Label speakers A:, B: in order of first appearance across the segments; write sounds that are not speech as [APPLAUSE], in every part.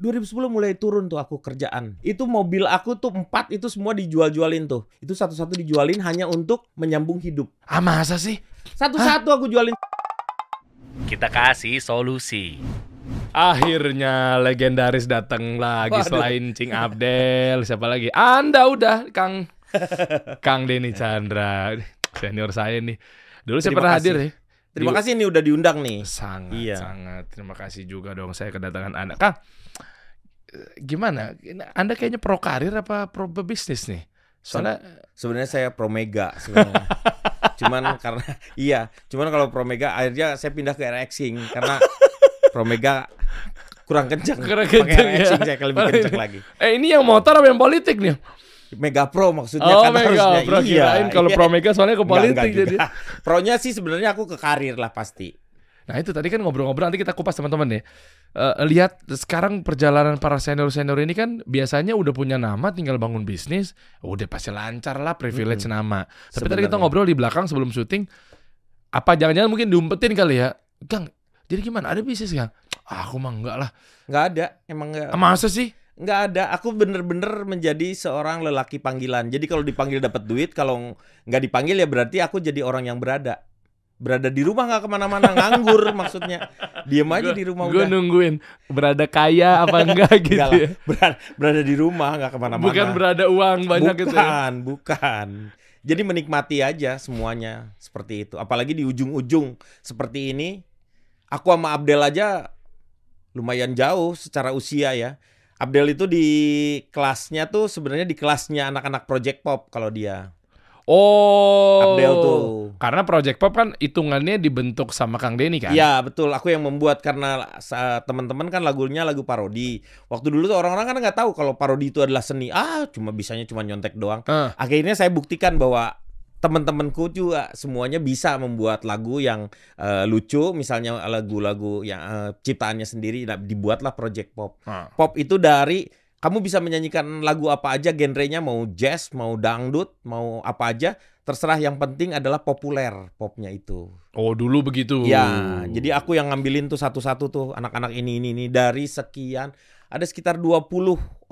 A: 2010 mulai turun tuh aku kerjaan. Itu mobil aku tuh empat itu semua dijual-jualin tuh. Itu satu-satu dijualin hanya untuk menyambung hidup.
B: Ah masa sih?
A: Satu-satu aku jualin.
C: Kita kasih solusi.
B: Akhirnya legendaris datang lagi
A: Waduh.
B: selain Cing Abdel, siapa lagi? Anda udah Kang [LAUGHS] Kang Denny Chandra, senior saya nih. Dulu saya
A: Terima
B: pernah
A: kasih.
B: hadir ya.
A: Terima
B: Di-
A: kasih nih udah diundang nih.
B: Sangat,
A: Iya.
B: sangat. Terima kasih juga dong saya kedatangan Anda. Kang, gimana? Anda kayaknya pro karir apa pro bisnis nih? Soalnya
A: Sebenarnya saya pro mega sebenarnya. [LAUGHS] cuman karena iya, cuman kalau pro mega akhirnya saya pindah ke Rxing karena pro mega kurang kencang.
B: Kurang kencang ya.
A: Rxing saya lebih kencang lagi.
B: eh ini yang motor apa yang politik nih?
A: Mega Pro maksudnya
B: Oh,
A: kan
B: Mega
A: harusnya.
B: Pro kirain kalau
A: iya.
B: Pro Mega soalnya ke politik
A: enggak
B: jadi.
A: Pronya sih sebenarnya aku ke karir lah pasti.
B: Nah itu tadi kan ngobrol-ngobrol nanti kita kupas teman-teman nih. Eh, lihat sekarang perjalanan para senior-senior ini kan biasanya udah punya nama tinggal bangun bisnis, udah pasti lancar lah privilege nama. Tapi tadi kita ngobrol di belakang sebelum syuting, apa jangan-jangan mungkin diumpetin kali ya, Kang. Jadi gimana? Ada bisnis Kang? Ah, aku mah enggak lah.
A: Nggak ada, emang nggak.
B: Ah, masa sih?
A: Nggak ada. Aku bener-bener menjadi seorang lelaki panggilan. Jadi kalau dipanggil dapat duit, kalau nggak dipanggil ya berarti aku jadi orang yang berada. Berada di rumah nggak ke mana-mana, nganggur [LAUGHS] maksudnya. Diem aja di rumah
B: Gue nungguin berada kaya apa [LAUGHS] enggak gitu
A: Nggak lah,
B: ya.
A: berada, berada di rumah nggak ke mana-mana.
B: Bukan berada uang banyak
A: bukan,
B: gitu ya.
A: bukan. Jadi menikmati aja semuanya seperti itu. Apalagi di ujung-ujung seperti ini, aku sama Abdel aja lumayan jauh secara usia ya. Abdel itu di kelasnya tuh sebenarnya di kelasnya anak-anak Project Pop kalau dia.
B: Oh.
A: Abdel tuh.
B: Karena Project Pop kan hitungannya dibentuk sama Kang Denny kan?
A: Iya betul, aku yang membuat karena teman-teman kan lagunya lagu parodi. Waktu dulu tuh orang-orang kan nggak tahu kalau parodi itu adalah seni. Ah, cuma bisanya cuma nyontek doang.
B: Ah.
A: Akhirnya saya buktikan bahwa teman-temanku juga semuanya bisa membuat lagu yang eh, lucu, misalnya lagu-lagu yang eh, ciptaannya sendiri nah, dibuatlah project pop.
B: Ah.
A: Pop itu dari kamu bisa menyanyikan lagu apa aja genrenya mau jazz, mau dangdut, mau apa aja, terserah yang penting adalah populer popnya itu.
B: Oh dulu begitu.
A: Ya, jadi aku yang ngambilin tuh satu-satu tuh anak-anak ini ini ini dari sekian ada sekitar 20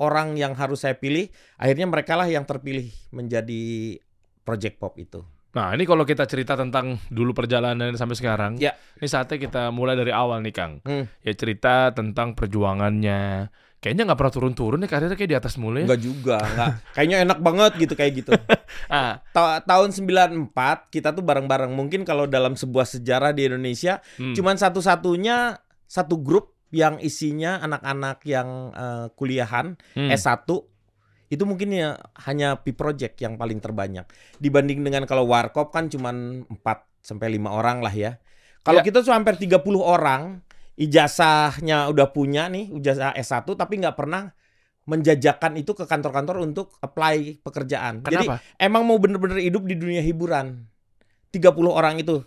A: orang yang harus saya pilih, akhirnya mereka lah yang terpilih menjadi project pop itu.
B: Nah ini kalau kita cerita tentang dulu perjalanan sampai sekarang,
A: Ya.
B: ini saatnya kita mulai dari awal nih Kang.
A: Hmm.
B: Ya cerita tentang perjuangannya. Kayaknya nggak pernah turun-turun nih karirnya kayak di atas mulu ya.
A: Enggak juga, enggak. Kayaknya enak banget gitu kayak gitu. [LAUGHS]
B: Ah,
A: Ta- tahun 94 kita tuh bareng-bareng. Mungkin kalau dalam sebuah sejarah di Indonesia
B: hmm.
A: cuman satu-satunya satu grup yang isinya anak-anak yang eh, kuliahan
B: Hmm.
A: S1 itu mungkin ya hanya P Project yang paling terbanyak. Dibanding dengan kalau Warkop kan cuman 4 sampai 5 orang lah ya. Kalau
B: Ya.
A: kita tuh hampir 30 orang, ijazahnya udah punya nih, ijazah S1 tapi nggak pernah menjajakan itu ke kantor-kantor untuk apply pekerjaan. Jadi
B: Kenapa?
A: emang mau bener-bener hidup di dunia hiburan. 30 orang itu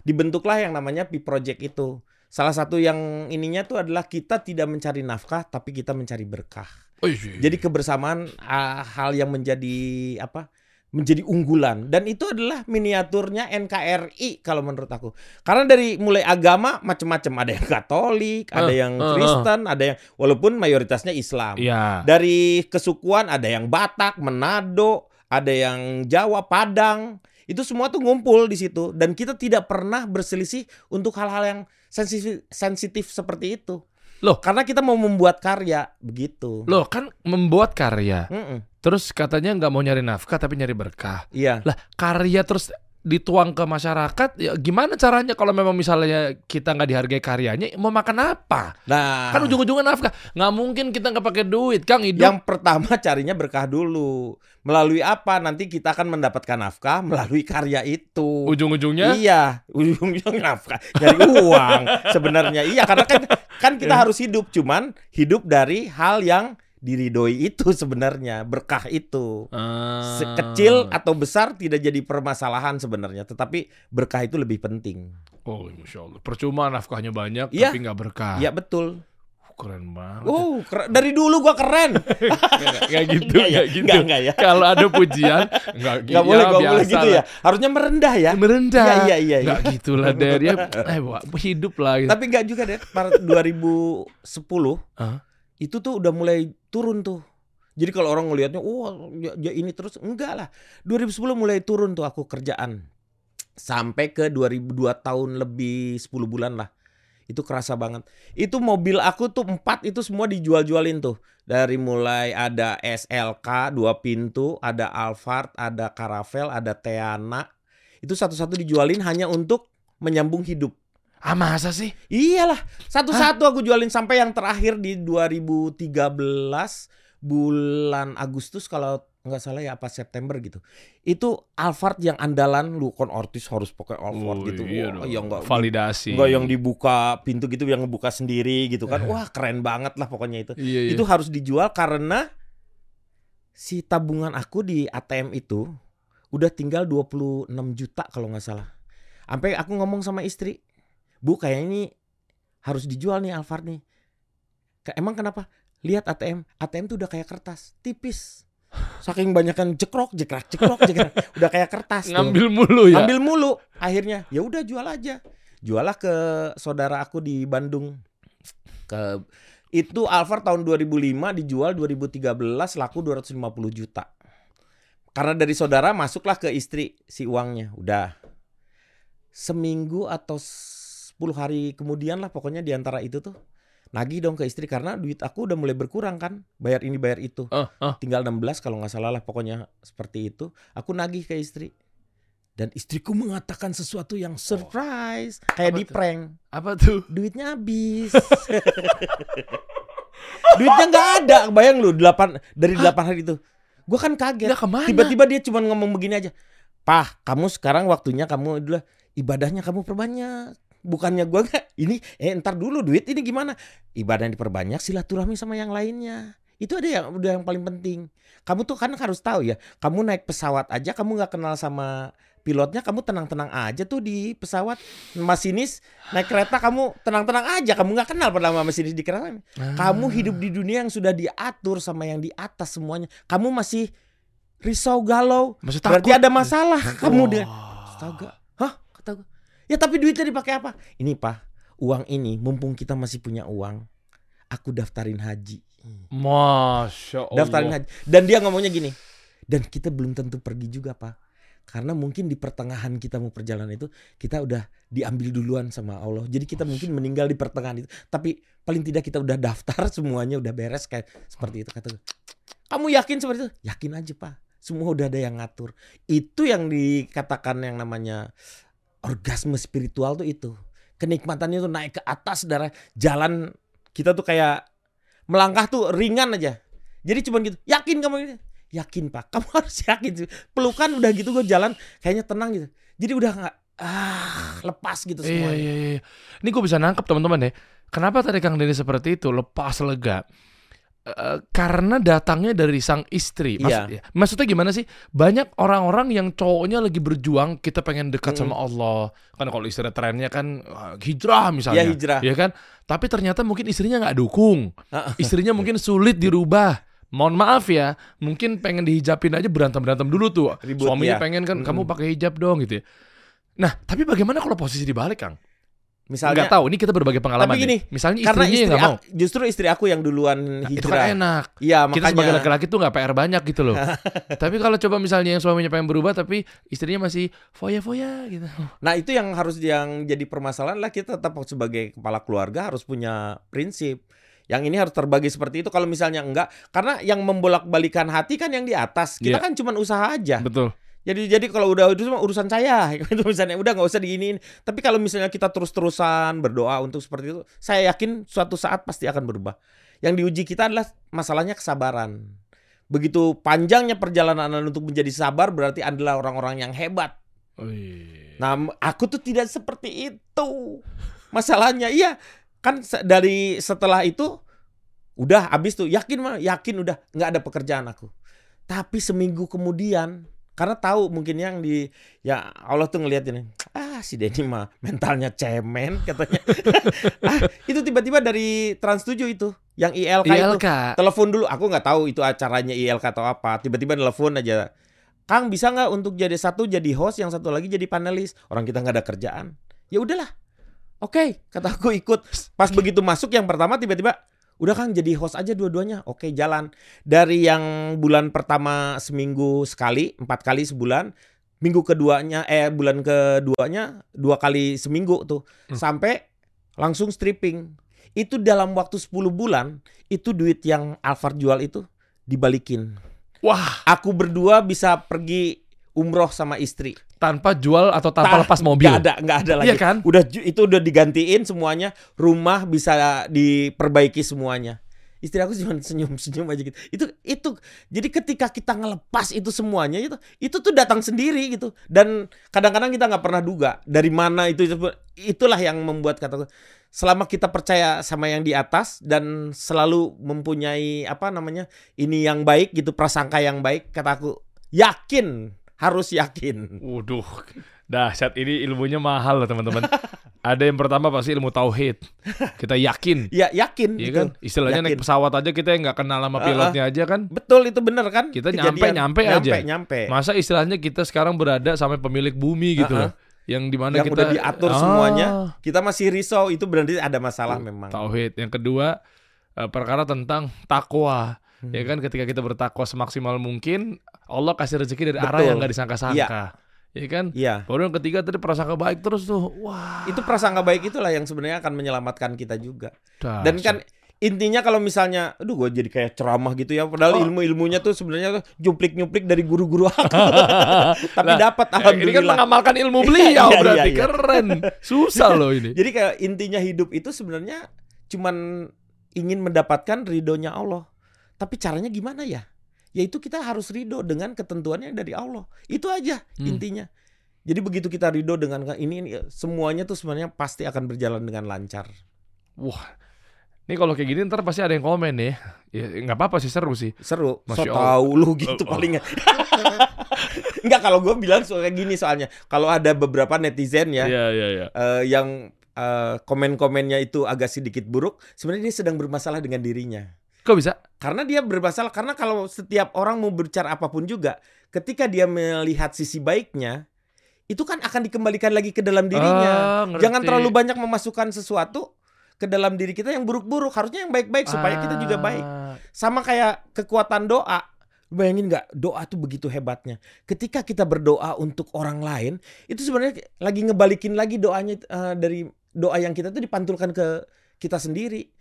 A: dibentuklah yang namanya P Project itu. Salah satu yang ininya tuh adalah kita tidak mencari nafkah tapi kita mencari berkah.
B: Oh, iya.
A: Jadi kebersamaan ah, hal yang menjadi apa? Menjadi unggulan dan itu adalah miniaturnya NKRI kalau menurut aku. Karena dari mulai agama macam-macam, ada yang Katolik, ada
B: Eh,
A: yang
B: eh.
A: Kristen, ada yang walaupun mayoritasnya Islam.
B: Iya.
A: Dari kesukuan ada yang Batak, Manado, ada yang Jawa, Padang. Itu semua tuh ngumpul di situ dan kita tidak pernah berselisih untuk hal-hal yang sensitif, sensitif seperti itu.
B: Loh.
A: karena kita mau membuat karya begitu.
B: Loh kan membuat karya.
A: Mm-mm.
B: Terus katanya nggak mau nyari nafkah tapi nyari berkah.
A: Iya.
B: Lah karya terus dituang ke masyarakat ya gimana caranya kalau memang misalnya kita nggak dihargai karyanya mau makan apa
A: Nah,
B: kan ujung-ujungnya nafkah nggak mungkin kita nggak pakai duit kang hidup
A: yang pertama carinya berkah dulu. Melalui apa? Nanti kita akan mendapatkan nafkah melalui karya itu.
B: ujung-ujungnya
A: Iya, ujung-ujung nafkah, nyari uang sebenarnya. Iya, karena kan kan kita [LAUGHS] harus hidup, cuman hidup dari hal yang diridoi itu sebenarnya, berkah itu.
B: Ah.
A: Sekecil atau besar tidak jadi permasalahan sebenarnya, tetapi berkah itu lebih penting.
B: oh masya allah percuma nafkahnya banyak
A: Iya.
B: tapi nggak berkah
A: Iya, betul.
B: keren banget
A: Oh, keren. dari dulu gua keren. [LAUGHS]
B: Kayak gitu
A: Enggak ya?
B: kayak gitu
A: Enggak, enggak ya.
B: kalau ada pujian [LAUGHS] nggak
A: Nggak boleh, nggak boleh gitu
B: lah.
A: ya. Harusnya merendah ya.
B: merendah
A: Iya, iya, iya,
B: nggak
A: iya.
B: gitulah der ya eh hidup lah gitu.
A: Tapi enggak juga deh. Pada 2010
B: Hah?
A: Itu tuh udah mulai turun tuh. Jadi kalau orang ngelihatnya, oh ya, ya ini terus enggak lah. 2010 mulai turun tuh aku kerjaan. Sampai ke 2002 tahun lebih 10 bulan lah. Itu kerasa banget. Itu mobil aku tuh empat itu semua dijual-jualin tuh. Dari mulai ada SLK dua pintu, ada Alphard, ada Caravelle, ada Teana. Itu satu-satu dijualin hanya untuk menyambung hidup.
B: Ah masa sih?
A: Iyalah, satu-satu aku jualin sampai yang terakhir di 2013 bulan Agustus kalau nggak salah ya apa September gitu. Itu Alphard yang andalan lu kan artis harus pakai Alphard
B: Oh,
A: gitu.
B: iya
A: Wah,
B: dong.
A: ya enggak
B: Validasi.
A: enggak yang dibuka pintu gitu yang ngebuka sendiri gitu kan. [LAUGHS] Wah, keren banget lah pokoknya itu.
B: Iya, iya.
A: Itu harus dijual karena si tabungan aku di ATM itu udah tinggal 26 juta kalau nggak salah. Sampai aku ngomong sama istri, "Bu, kayak ini harus dijual nih Alphard nih." Ka- Emang kenapa? Lihat ATM, ATM tuh udah kayak kertas, tipis. Saking banyakan jekrok, jekrak, jekrok, jekrak, [LAUGHS] udah kayak kertas tuh.
B: ngambil mulu ya.
A: Ambil mulu. Akhirnya ya udah jual aja. Jualah ke saudara aku di Bandung. Ke itu Alphard tahun 2005 dijual 2013 laku 250 juta. Karena dari saudara masuklah ke istri si uangnya. Udah. Seminggu atau 10 hari kemudian lah pokoknya di antara itu tuh. Nagih dong ke istri karena duit aku udah mulai berkurang kan. Bayar ini bayar itu.
B: Oh, oh.
A: tinggal 16 kalau nggak salah lah pokoknya seperti itu. Aku nagih ke istri. Dan istriku mengatakan sesuatu yang surprise. Kayak
B: Apa
A: di
B: tuh?
A: prank.
B: Apa tuh?
A: duitnya habis. [LAUGHS] Duitnya nggak ada. Bayang lu delapan dari delapan hari itu. Gua kan kaget. Tiba-tiba dia cuma ngomong begini aja. Pah kamu sekarang waktunya kamu adalah ibadahnya kamu perbanyak bukannya gua nggak ini eh ntar dulu duit ini gimana? Ibadah yang diperbanyak silaturahmi sama yang lainnya. Itu ada yang udah yang paling penting. Kamu tuh kan harus tahu ya kamu naik pesawat aja kamu nggak kenal sama pilotnya kamu tenang-tenang aja tuh di pesawat. Masinis naik kereta kamu tenang-tenang aja kamu nggak kenal pertama masinis di kereta. Kamu hidup di dunia yang sudah diatur sama yang di atas semuanya. Kamu masih risau galau.
B: Masih
A: berarti
B: takut.
A: ada masalah. Kamu
B: Oh.
A: dia astaga hah? kata gue ya tapi duitnya dipakai apa? Ini pak. Uang ini mumpung kita masih punya uang aku daftarin haji.
B: Masya Allah.
A: daftarin haji. Dan dia ngomongnya gini dan kita belum tentu pergi juga pak. Karena mungkin di pertengahan kita mau perjalanan itu kita udah diambil duluan sama Allah. Jadi kita mungkin meninggal di pertengahan itu. Tapi paling tidak kita udah daftar [LAUGHS] semuanya udah beres kayak seperti itu kata gue kamu yakin seperti itu? Yakin aja pak. Semua udah ada yang ngatur. Itu yang dikatakan yang namanya orgasme spiritual tuh itu kenikmatannya tuh naik ke atas darah jalan kita tuh kayak melangkah tuh ringan aja jadi cuman gitu yakin kamu ini yakin pak [LAUGHS] kamu harus yakin pelukan udah gitu gue jalan kayaknya tenang gitu jadi udah nggak ah lepas gitu
B: Iya,
A: semuanya
B: iya, iya. Ini gue bisa nangkep teman-teman ya. Kenapa tadi Kang Denny seperti itu? Lepas lega. Eh, karena datangnya dari sang istri. Maksud-
A: Iya.
B: ya. Maksudnya gimana sih? Banyak orang-orang yang cowoknya lagi berjuang, kita pengen dekat
A: Mm-mm.
B: sama Allah. Kan kalau istilah trennya kan ah, hijrah misalnya.
A: ya hijrah
B: Iya kan? Tapi ternyata mungkin istrinya nggak dukung. Istrinya mungkin sulit dirubah. Mohon maaf ya, mungkin pengen dihijabin aja berantem-berantem dulu tuh.
A: Ribut,
B: Suaminya
A: ya.
B: pengen kan kamu pakai hijab dong gitu ya. Nah, tapi bagaimana kalau posisi dibalik, Kang?
A: Misalnya
B: Nggak tahu, ini kita berbagi pengalaman.
A: Tapi gini,
B: nih. misalnya
A: karena
B: istrinya yang
A: istri
B: nggak mau.
A: justru istri aku yang duluan
B: Nah, itu
A: hijrah
B: kan enak.
A: iya
B: Kita sebagai
A: makanya
B: laki-laki tuh nggak PR banyak gitu loh. [LAUGHS] tapi kalau coba misalnya yang suaminya pengen berubah tapi istrinya masih foya-foya gitu.
A: Nah itu yang harus yang jadi permasalahan lah kita tetap sebagai kepala keluarga harus punya prinsip. Yang ini harus terbagi seperti itu. Kalau misalnya enggak, karena yang membolak-balikan hati kan yang di atas. Kita
B: Iya.
A: kan cuma usaha aja.
B: Betul.
A: Jadi jadi kalau udah itu semua urusan saya, [LAUGHS] itu misalnya udah nggak usah diinin. Tapi kalau misalnya kita terus-terusan berdoa untuk seperti itu, saya yakin suatu saat pasti akan berubah. Yang diuji kita adalah masalahnya kesabaran. Begitu panjangnya perjalanan Anda untuk menjadi sabar berarti adalah orang-orang yang hebat.
B: Wih.
A: Nah, m- aku tuh tidak seperti itu. Masalahnya iya, kan dari setelah itu udah habis tuh yakin mah yakin udah nggak ada pekerjaan aku. Tapi seminggu kemudian karena tahu mungkin yang di ya Allah tuh ngeliat ini ah si Denny mah mentalnya cemen [LAUGHS] katanya. [LAUGHS] Ah itu tiba-tiba dari Trans 7 itu yang ILK, itu.
B: ILK.
A: telepon dulu aku nggak tahu itu acaranya ILK atau apa. Tiba-tiba telepon aja Kang bisa nggak untuk jadi satu jadi host yang satu lagi jadi panelis? Orang kita nggak ada kerjaan. Ya udahlah. Oke kata aku ikut. Pas begitu masuk yang pertama tiba-tiba Udah Kang jadi host aja dua-duanya. Oke, jalan. Dari yang bulan pertama seminggu sekali, empat kali sebulan. Minggu keduanya, eh bulan keduanya dua kali seminggu tuh.
B: Hmm.
A: Sampai langsung stripping. Itu dalam waktu 10 bulan, itu duit yang Alphard jual itu dibalikin.
B: Wah,
A: Aku berdua bisa pergi umroh sama istri.
B: tanpa jual atau tanpa
A: Tah,
B: lepas mobil.
A: Nggak ada, nggak ada lagi.
B: Iya kan?
A: Udah itu udah digantiin semuanya, rumah bisa diperbaiki semuanya. Istri aku cuma senyum-senyum aja gitu. Itu itu jadi ketika kita ngelepas itu semuanya itu itu tuh datang sendiri gitu. Dan kadang-kadang kita nggak pernah duga dari mana itu, itu itulah yang membuat kataku selama kita percaya sama yang di atas dan selalu mempunyai apa namanya ini yang baik gitu prasangka yang baik kataku yakin harus yakin
B: Waduh, dahsyat ini ilmunya mahal loh teman-teman. Ada yang pertama pasti ilmu tauhid. Kita yakin,
A: ya yakin
B: Iya
A: gitu.
B: kan? Istilahnya naik
A: Yakin.
B: pesawat aja kita nggak kenal sama pilotnya aja kan.
A: Betul itu bener kan?
B: Kita
A: Kejadian.
B: nyampe-nyampe aja.
A: Nyampe, nyampe.
B: Masa istilahnya kita sekarang berada sampai pemilik bumi gitu loh. Yang di mana
A: Yang
B: kita
A: udah diatur
B: Ah,
A: semuanya. Kita masih risau itu berarti ada masalah
B: Tuh,
A: memang.
B: Tauhid. Yang kedua eh, perkara tentang takwa.
A: Hmm.
B: Ya kan ketika kita bertakwa semaksimal mungkin Allah kasih rezeki dari arah
A: Betul.
B: yang nggak disangka-sangka. Ya kan?
A: Iya.
B: Baru yang ketiga tadi prasangka baik terus tuh. Wah.
A: Itu prasangka baik itulah yang sebenarnya akan menyelamatkan kita juga. Dan
B: dahsyat.
A: kan intinya kalau misalnya, aduh gue jadi kayak ceramah gitu ya. Padahal
B: Oh.
A: ilmu-ilmunya tuh sebenarnya tuh juplik-nyuplik dari guru-guru aku. [LAUGHS] Tapi
B: Lah,
A: dapat
B: Eh, Ini kan
A: alhamdulillah.
B: mengamalkan ilmu beliau
A: Iya,
B: berarti
A: iya, iya.
B: keren. Susah loh ini. [LAUGHS]
A: Jadi kayak intinya hidup itu sebenarnya cuman ingin mendapatkan ridhonya Allah. Tapi caranya gimana ya? Yaitu kita harus ridho dengan ketentuannya dari Allah. Itu aja
B: Hmm.
A: intinya. Jadi begitu kita ridho dengan ini, ini semuanya tuh sebenarnya pasti akan berjalan dengan lancar.
B: Wah. Ini kalau kayak gini ntar pasti ada yang komen nih. Ya nggak apa-apa sih seru sih.
A: Seru.
B: Masya
A: so tahu lu gitu
B: Oh, oh.
A: paling. [LAUGHS] Enggak kalau gue bilang soal kayak gini soalnya. Kalau ada beberapa netizen ya
B: Iya iya iya.
A: eh, yang eh, komen-komennya itu agak sedikit buruk, sebenarnya dia sedang bermasalah dengan dirinya.
B: Kok bisa?
A: Karena dia bermasalah karena kalau setiap orang mau berbicara apa pun juga, ketika dia melihat sisi baiknya, itu kan akan dikembalikan lagi ke dalam dirinya.
B: Ah, ngerti.
A: Jangan terlalu banyak memasukkan sesuatu ke dalam diri kita yang buruk-buruk, harusnya yang baik-baik supaya kita juga baik.
B: Ah,
A: Sama kayak kekuatan doa. Bayangin nggak doa tuh begitu hebatnya. Ketika kita berdoa untuk orang lain, itu sebenarnya lagi ngebalikin lagi doanya eh, dari doa yang kita tuh dipantulkan ke kita sendiri.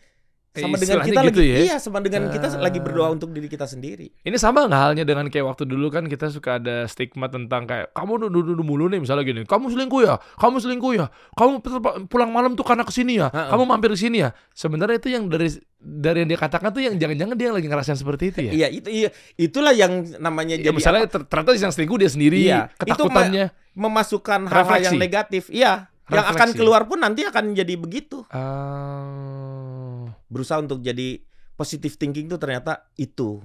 A: Sama dengan kita
B: gitu
A: lagi
B: ya?
A: iya sama dengan kita
B: Ah.
A: lagi berdoa untuk diri kita sendiri.
B: Ini sama nggak halnya dengan kayak waktu dulu kan kita suka ada stigma tentang kayak kamu duduk mulu nih misalnya gini, kamu selingkuh ya, kamu selingkuh ya, kamu pulang malam tuh karena ke sini
A: ya,
B: kamu mampir ke sini ya. Sebenarnya itu yang dari dari yang dia katakan tuh yang jangan-jangan dia lagi ngerasain seperti itu ya.
A: Iya, itu iya, itulah yang namanya
B: Ya,
A: jadi
B: misalnya
A: apa,
B: ter- ternyata yang selingkuh dia sendiri,
A: Iya, itu
B: ketakutannya.
A: memasukkan hal-hal
B: Refleksi.
A: yang negatif. Iya, yang akan
B: Refleksi.
A: keluar pun nanti akan jadi begitu.
B: Ah,
A: Berusaha untuk jadi positive thinking tuh ternyata itu.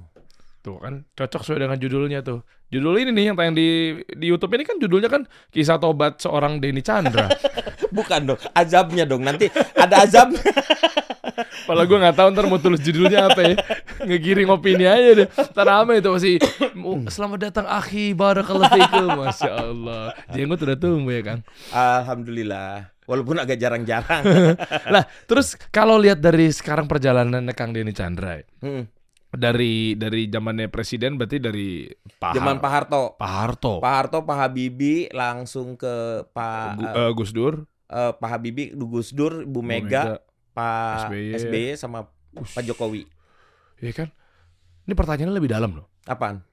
B: tuh kan cocok sesuai dengan judulnya tuh. Judul ini nih yang tayang di di YouTube ini kan judulnya kan kisah tobat seorang Denny Chandra. [LAUGHS]
A: Bukan dong, azabnya dong. Nanti ada azab. [LAUGHS]
B: Padahal gue nggak tahu ntar mau tulis judulnya apa ya. Ngegiring opini aja deh. Ntar rame itu masih "Oh, Selamat datang akhi barakallahu fikum. [LAUGHS] Masya Allah. Jenggot udah tumbuh ya kan.
A: Alhamdulillah. Walaupun agak jarang-jarang. [LAUGHS]
B: Lah terus kalau lihat dari sekarang perjalanan Kang Denny Chandra ya,
A: Hmm.
B: dari dari zamannya presiden berarti dari Pak
A: Zaman Pak Harto.
B: Pak Harto,
A: Pak Harto, Pak Habibie langsung ke Pak
B: Gu-
A: eh,
B: Gus Dur,
A: eh, Pak Habibie, Gus Dur, Bu
B: Bu
A: Mega, Pak
B: SBY.
A: SBY, sama
B: Ush.
A: Pak Jokowi.
B: Iya kan? Ini pertanyaannya lebih dalam loh.
A: Apaan?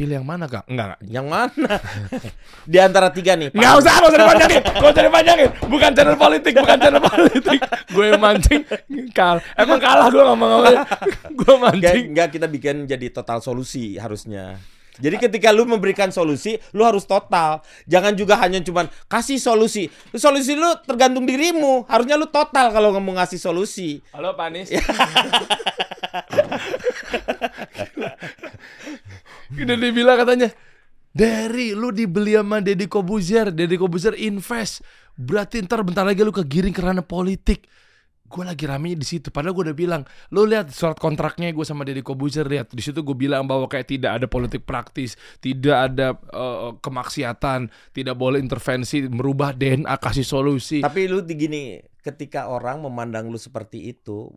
B: Pilih yang mana kak? Enggak, enggak.
A: Yang mana? [LAUGHS] Di antara tiga nih. Pak.
B: Nggak usah, nggak usah dipanjangin. Nggak usah dipanjangin. Bukan channel politik, bukan channel politik. Gue yang mancing, kal. Emang kalah gue ngomong-ngomong. [LAUGHS] gue mancing.
A: nggak kita bikin jadi total solusi harusnya. Jadi ketika lu memberikan solusi, lu harus total. Jangan juga hanya cuman kasih solusi. Solusi lu tergantung dirimu. Harusnya lu total kalau ngomong ngasih solusi.
B: Halo Panis. [LAUGHS] Udah dibilang katanya, Dari lu dibeli sama Deddy Kobuzer, Deddy Kobuzer invest. Berarti ntar bentar lagi lu kegiring ke ranah politik. Gue lagi rame di situ. Padahal gue udah bilang, lu lihat surat kontraknya gue sama Deddy Kobuzer lihat. Di situ gue bilang bahwa kayak tidak ada politik praktis, tidak ada eh, kemaksiatan, tidak boleh intervensi, merubah DNA, kasih solusi.
A: Tapi lu gini, ketika orang memandang lu seperti itu,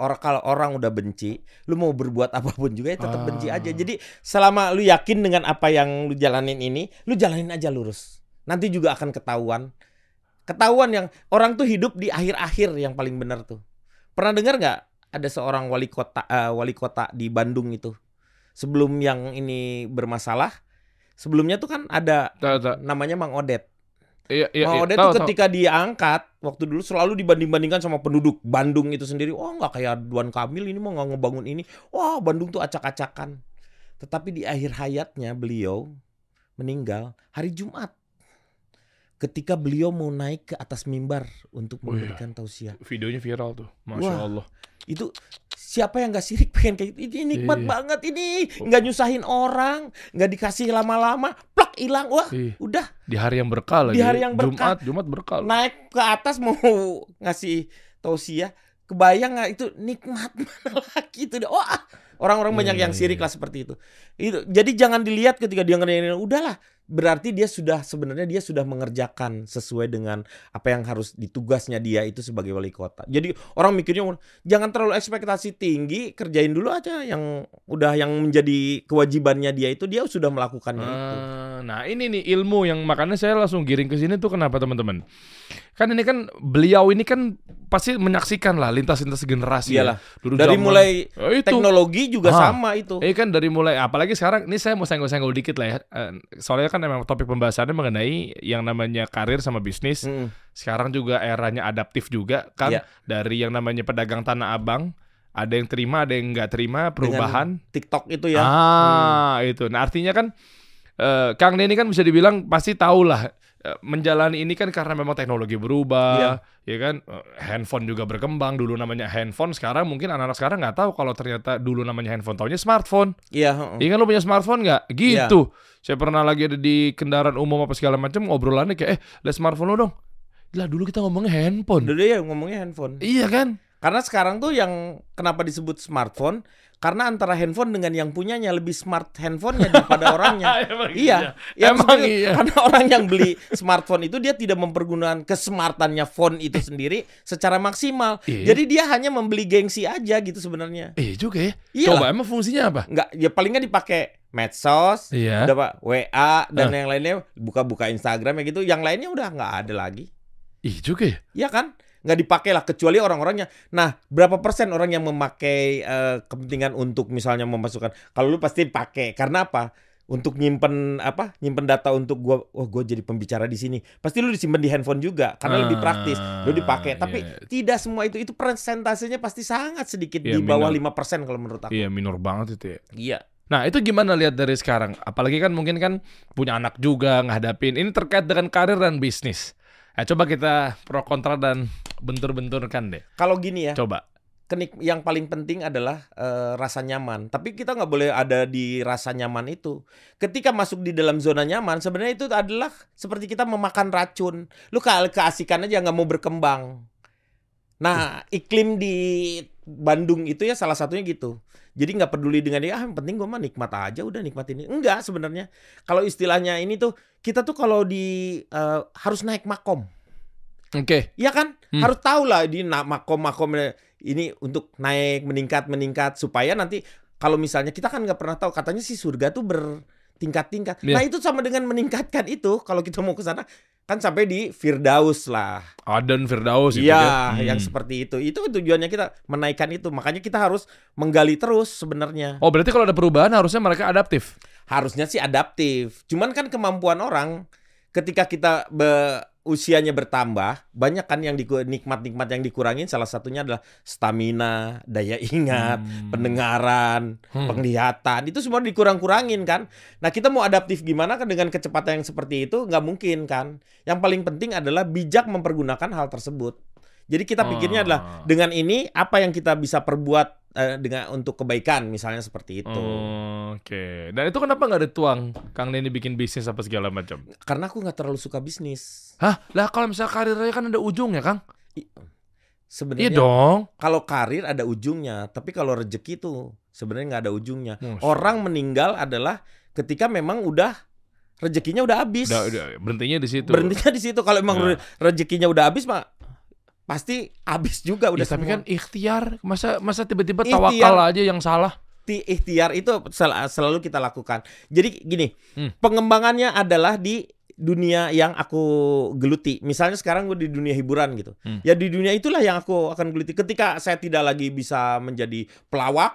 A: orang kalau orang udah benci, lu mau berbuat [LAUGHS] apa pun juga ya tetap benci aja.
B: Ah.
A: Jadi selama lu yakin dengan apa yang lu jalanin ini, lu jalanin aja lurus. Nanti juga akan ketahuan. Ketahuan yang orang tuh hidup di akhir-akhir yang paling benar tuh. Pernah dengar nggak ada seorang wali kota eh, wali kota di Bandung itu sebelum yang ini bermasalah, sebelumnya tuh kan ada
B: Tahu, tahu.
A: namanya Mang Odet.
B: Iya, iya, iya.
A: Tuh
B: tahu.
A: ketika dia angkat waktu dulu selalu dibanding-bandingkan sama penduduk Bandung itu sendiri. Oh nggak kayak Ridwan Kamil ini mau nggak ngebangun ini. Wah Bandung tuh acak-acakan. Tetapi di akhir hayatnya beliau meninggal hari Jumat. Ketika beliau mau naik ke atas mimbar untuk
B: Wih.
A: memberikan tausiah.
B: Videonya viral tuh. Masya
A: Wah.
B: Allah.
A: Itu siapa yang gak sirik pengen kayak? Ini nikmat
B: Iya.
A: banget ini. Nggak nyusahin orang, nggak dikasih lama-lama, hilang. Wah,
B: Ih,
A: udah
B: di hari yang berkah lagi.
A: Di hari yang berkah.
B: Jumat, Jumat berkah.
A: naik ke atas mau ngasih tausiah kebayang nggak itu nikmat [LAUGHS] mana lagi itu wah orang-orang
B: Iya,
A: banyak
B: iya,
A: yang
B: iya,
A: sirik
B: iya.
A: lah seperti itu itu jadi jangan dilihat ketika dia ngerjain udahlah berarti dia sudah sebenarnya dia sudah mengerjakan sesuai dengan apa yang harus ditugasnya dia itu sebagai wali kota jadi orang mikirnya jangan terlalu ekspektasi tinggi kerjain dulu aja yang udah yang menjadi kewajibannya dia itu dia sudah melakukannya itu
B: Ah, Nah ini nih ilmu yang makanya saya langsung giring ke sini tuh kenapa teman-teman? Kan ini kan beliau ini kan pasti menyaksikan lah lintas-lintas generasi.
A: Iyalah.
B: Ya. Dulu
A: dari
B: zaman-
A: mulai
B: Eh, itu.
A: teknologi juga
B: Ah.
A: sama itu
B: Eh kan dari mulai apalagi sekarang ini saya mau senggol-senggol dikit lah ya. Eh, Soalnya kan memang topik pembahasannya mengenai yang namanya karir sama bisnis.
A: Mm-mm.
B: Sekarang juga eranya adaptif juga kan
A: Iya.
B: dari yang namanya pedagang tanah abang ada yang terima ada yang nggak terima perubahan.
A: TikTok itu ya
B: Ah, itu. Nah, artinya kan eh, Kang Denny kan bisa dibilang pasti tahu lah menjalani ini kan karena memang teknologi berubah, ya kan? Eh, handphone juga berkembang. Dulu namanya handphone, sekarang mungkin anak-anak sekarang nggak tahu kalau ternyata dulu namanya handphone, taunya smartphone.
A: Iya, heeh.
B: Iya kan lu punya smartphone nggak? Gitu. Saya pernah lagi ada di kendaraan umum apa segala macam obrolannya kayak eh lihat smartphone lu dong. Lah dulu kita ngomongnya handphone.
A: Dulu ya ngomongnya handphone.
B: Iya kan?
A: Karena sekarang tuh yang kenapa disebut smartphone? Karena antara handphone dengan yang punyanya lebih smart handphonenya daripada [LAUGHS] orangnya.
B: Emang
A: Iya, ya
B: Emang iya.
A: karena orang yang beli smartphone itu dia tidak mempergunakan kesmartannya phone itu sendiri secara maksimal.
B: Iya.
A: Jadi dia hanya membeli gengsi aja gitu sebenarnya.
B: Eh juga ya.
A: Iya
B: Coba emang fungsinya apa?
A: Nggak, ya paling nggak dipakai medsos,
B: Iya.
A: udah pak WA dan
B: Ah.
A: yang lainnya buka-buka Instagram ya gitu. Yang lainnya udah nggak ada lagi.
B: Ih juga ya.
A: Iya kan? Nggak dipakai lah kecuali orang-orangnya. Nah, berapa persen orang yang memakai eh, kepentingan untuk misalnya memasukkan? Kalau lu pasti pakai. Karena apa? Untuk nyimpen apa? Nyimpen data untuk gua wah gua jadi pembicara di sini. Pasti lu disimpan di handphone juga karena lebih praktis. Lu dipakai.
B: Ah,
A: Tapi
B: iya.
A: tidak semua itu itu persentasenya pasti sangat sedikit
B: Iya,
A: di bawah
B: minor.
A: 5% kalau menurut aku.
B: Iya minor banget itu ya.
A: Iya.
B: Nah itu gimana lihat dari sekarang? Apalagi kan mungkin kan punya anak juga ngadapin. Ini terkait dengan karir dan bisnis. Nah, coba kita pro kontra dan bentur-benturkan deh.
A: Kalau gini ya,
B: Coba.
A: kenik yang paling penting adalah eh, rasa nyaman. Tapi kita nggak boleh ada di rasa nyaman itu. Ketika masuk di dalam zona nyaman, sebenarnya itu adalah seperti kita memakan racun. Lu ke keasikan aja nggak mau berkembang. Nah, iklim di Bandung itu ya salah satunya gitu. Jadi nggak peduli dengan dia, ah yang penting gue mah nikmat aja, udah nikmat ini. Enggak sebenarnya. Kalau istilahnya ini tuh kita tuh kalau di eh, harus naik makom.
B: Oke.
A: Iya kan?
B: Hmm.
A: Harus tahu lah di makom-makom ini untuk naik meningkat meningkat supaya nanti kalau misalnya kita kan nggak pernah tahu katanya sih surga tuh bertingkat-tingkat.
B: Iya.
A: Nah itu sama dengan meningkatkan itu kalau kita mau ke sana kan sampai di Firdaus lah.
B: Adan Firdaus itu
A: Iya,
B: dia.
A: yang
B: Hmm.
A: seperti itu. Itu tujuannya kita menaikkan itu. Makanya kita harus menggali terus sebenarnya.
B: Oh berarti kalau ada perubahan harusnya mereka adaptif.
A: Harusnya sih adaptif. Cuman kan kemampuan orang ketika kita be- usianya bertambah, banyak kan yang nikmat-nikmat yang dikurangin salah satunya adalah stamina, daya ingat,
B: Hmm.
A: pendengaran,
B: Hmm.
A: penglihatan. Itu semua dikurang-kurangin kan. Nah, kita mau adaptif gimana kan dengan kecepatan yang seperti itu nggak mungkin kan. Yang paling penting adalah bijak mempergunakan hal tersebut. Jadi kita pikirnya adalah
B: Ah.
A: dengan ini apa yang kita bisa perbuat eh, dengan untuk kebaikan misalnya seperti itu.
B: Oh, Oke. Dan itu kenapa nggak dituang Kang Denny bikin bisnis apa segala macam?
A: Karena aku nggak terlalu suka bisnis.
B: Hah? Lah kalau misalnya karirnya kan ada ujungnya Kang? Iya
A: Sebenarnya
B: dong.
A: kalau karir ada ujungnya, tapi kalau rezeki itu sebenarnya nggak ada ujungnya.
B: Masya
A: Orang meninggal adalah ketika memang udah rezekinya udah habis.
B: Udah, udah berhentinya di situ.
A: Berhentinya di situ. Kalau emang
B: Nah.
A: re- rezekinya udah habis, mah pasti habis juga udah
B: Ya, tapi
A: semua.
B: kan ikhtiar masa masa tiba-tiba tawakal aja yang salah.
A: Ti- ikhtiar itu sel- selalu kita lakukan. Jadi gini,
B: Hmm.
A: pengembangannya adalah di dunia yang aku geluti. Misalnya sekarang gue di dunia hiburan gitu.
B: Hmm.
A: Ya di dunia itulah yang aku akan geluti. Ketika saya tidak lagi bisa menjadi pelawak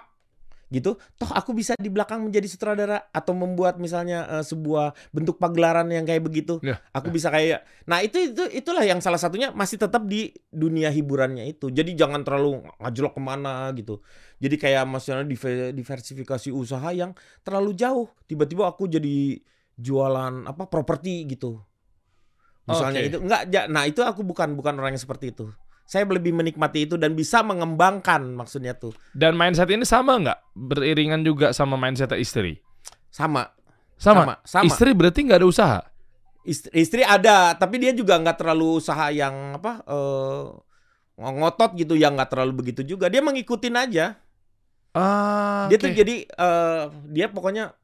A: gitu, toh aku bisa di belakang menjadi sutradara atau membuat misalnya eh, sebuah bentuk pagelaran yang kayak begitu.
B: Ya.
A: Aku bisa kayak Nah, itu itu itulah yang salah satunya masih tetap di dunia hiburannya itu. Jadi jangan terlalu ngajlok ke mana gitu. Jadi kayak maksudnya dive- diversifikasi usaha yang terlalu jauh. Tiba-tiba aku jadi jualan apa properti gitu. Misalnya
B: Oke.
A: itu enggak ja- nah itu aku bukan bukan orang yang seperti itu. Saya lebih menikmati itu dan bisa mengembangkan maksudnya tuh.
B: Dan mindset ini sama nggak beriringan juga sama mindset istri?
A: Sama.
B: Sama.
A: Sama.
B: Istri berarti nggak ada usaha.
A: Istri, istri ada, tapi dia juga nggak terlalu usaha yang apa eh ngotot gitu yang nggak terlalu begitu juga. Dia ngikutin aja.
B: Ah,
A: Dia tuh
B: oke.
A: jadi eh dia pokoknya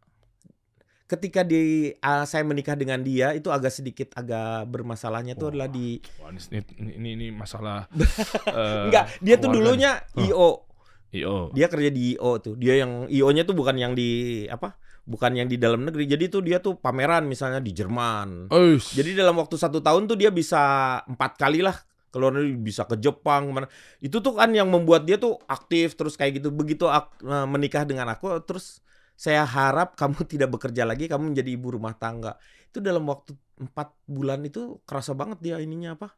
A: ketika di ah, saya menikah dengan dia itu agak sedikit agak bermasalahnya tuh
B: Wah.
A: adalah di
B: Wah, ini, ini, ini, masalah. [LAUGHS] eh,
A: enggak dia tuh dulunya
B: nih.
A: IO.
B: Io.
A: Dia kerja di IO tuh. Dia yang IO-nya tuh bukan yang di apa? Bukan yang di dalam negeri. Jadi tuh dia tuh pameran misalnya di Jerman.
B: Uish.
A: Jadi dalam waktu satu tahun tuh dia bisa empat kali lah keluar negeri bisa ke Jepang ke mana. Itu tuh kan yang membuat dia tuh aktif terus kayak gitu. Begitu ak- eh, menikah dengan aku terus saya harap kamu [LAUGHS] tidak bekerja lagi, kamu menjadi ibu rumah tangga. Itu dalam waktu empat bulan itu kerasa banget dia ininya apa?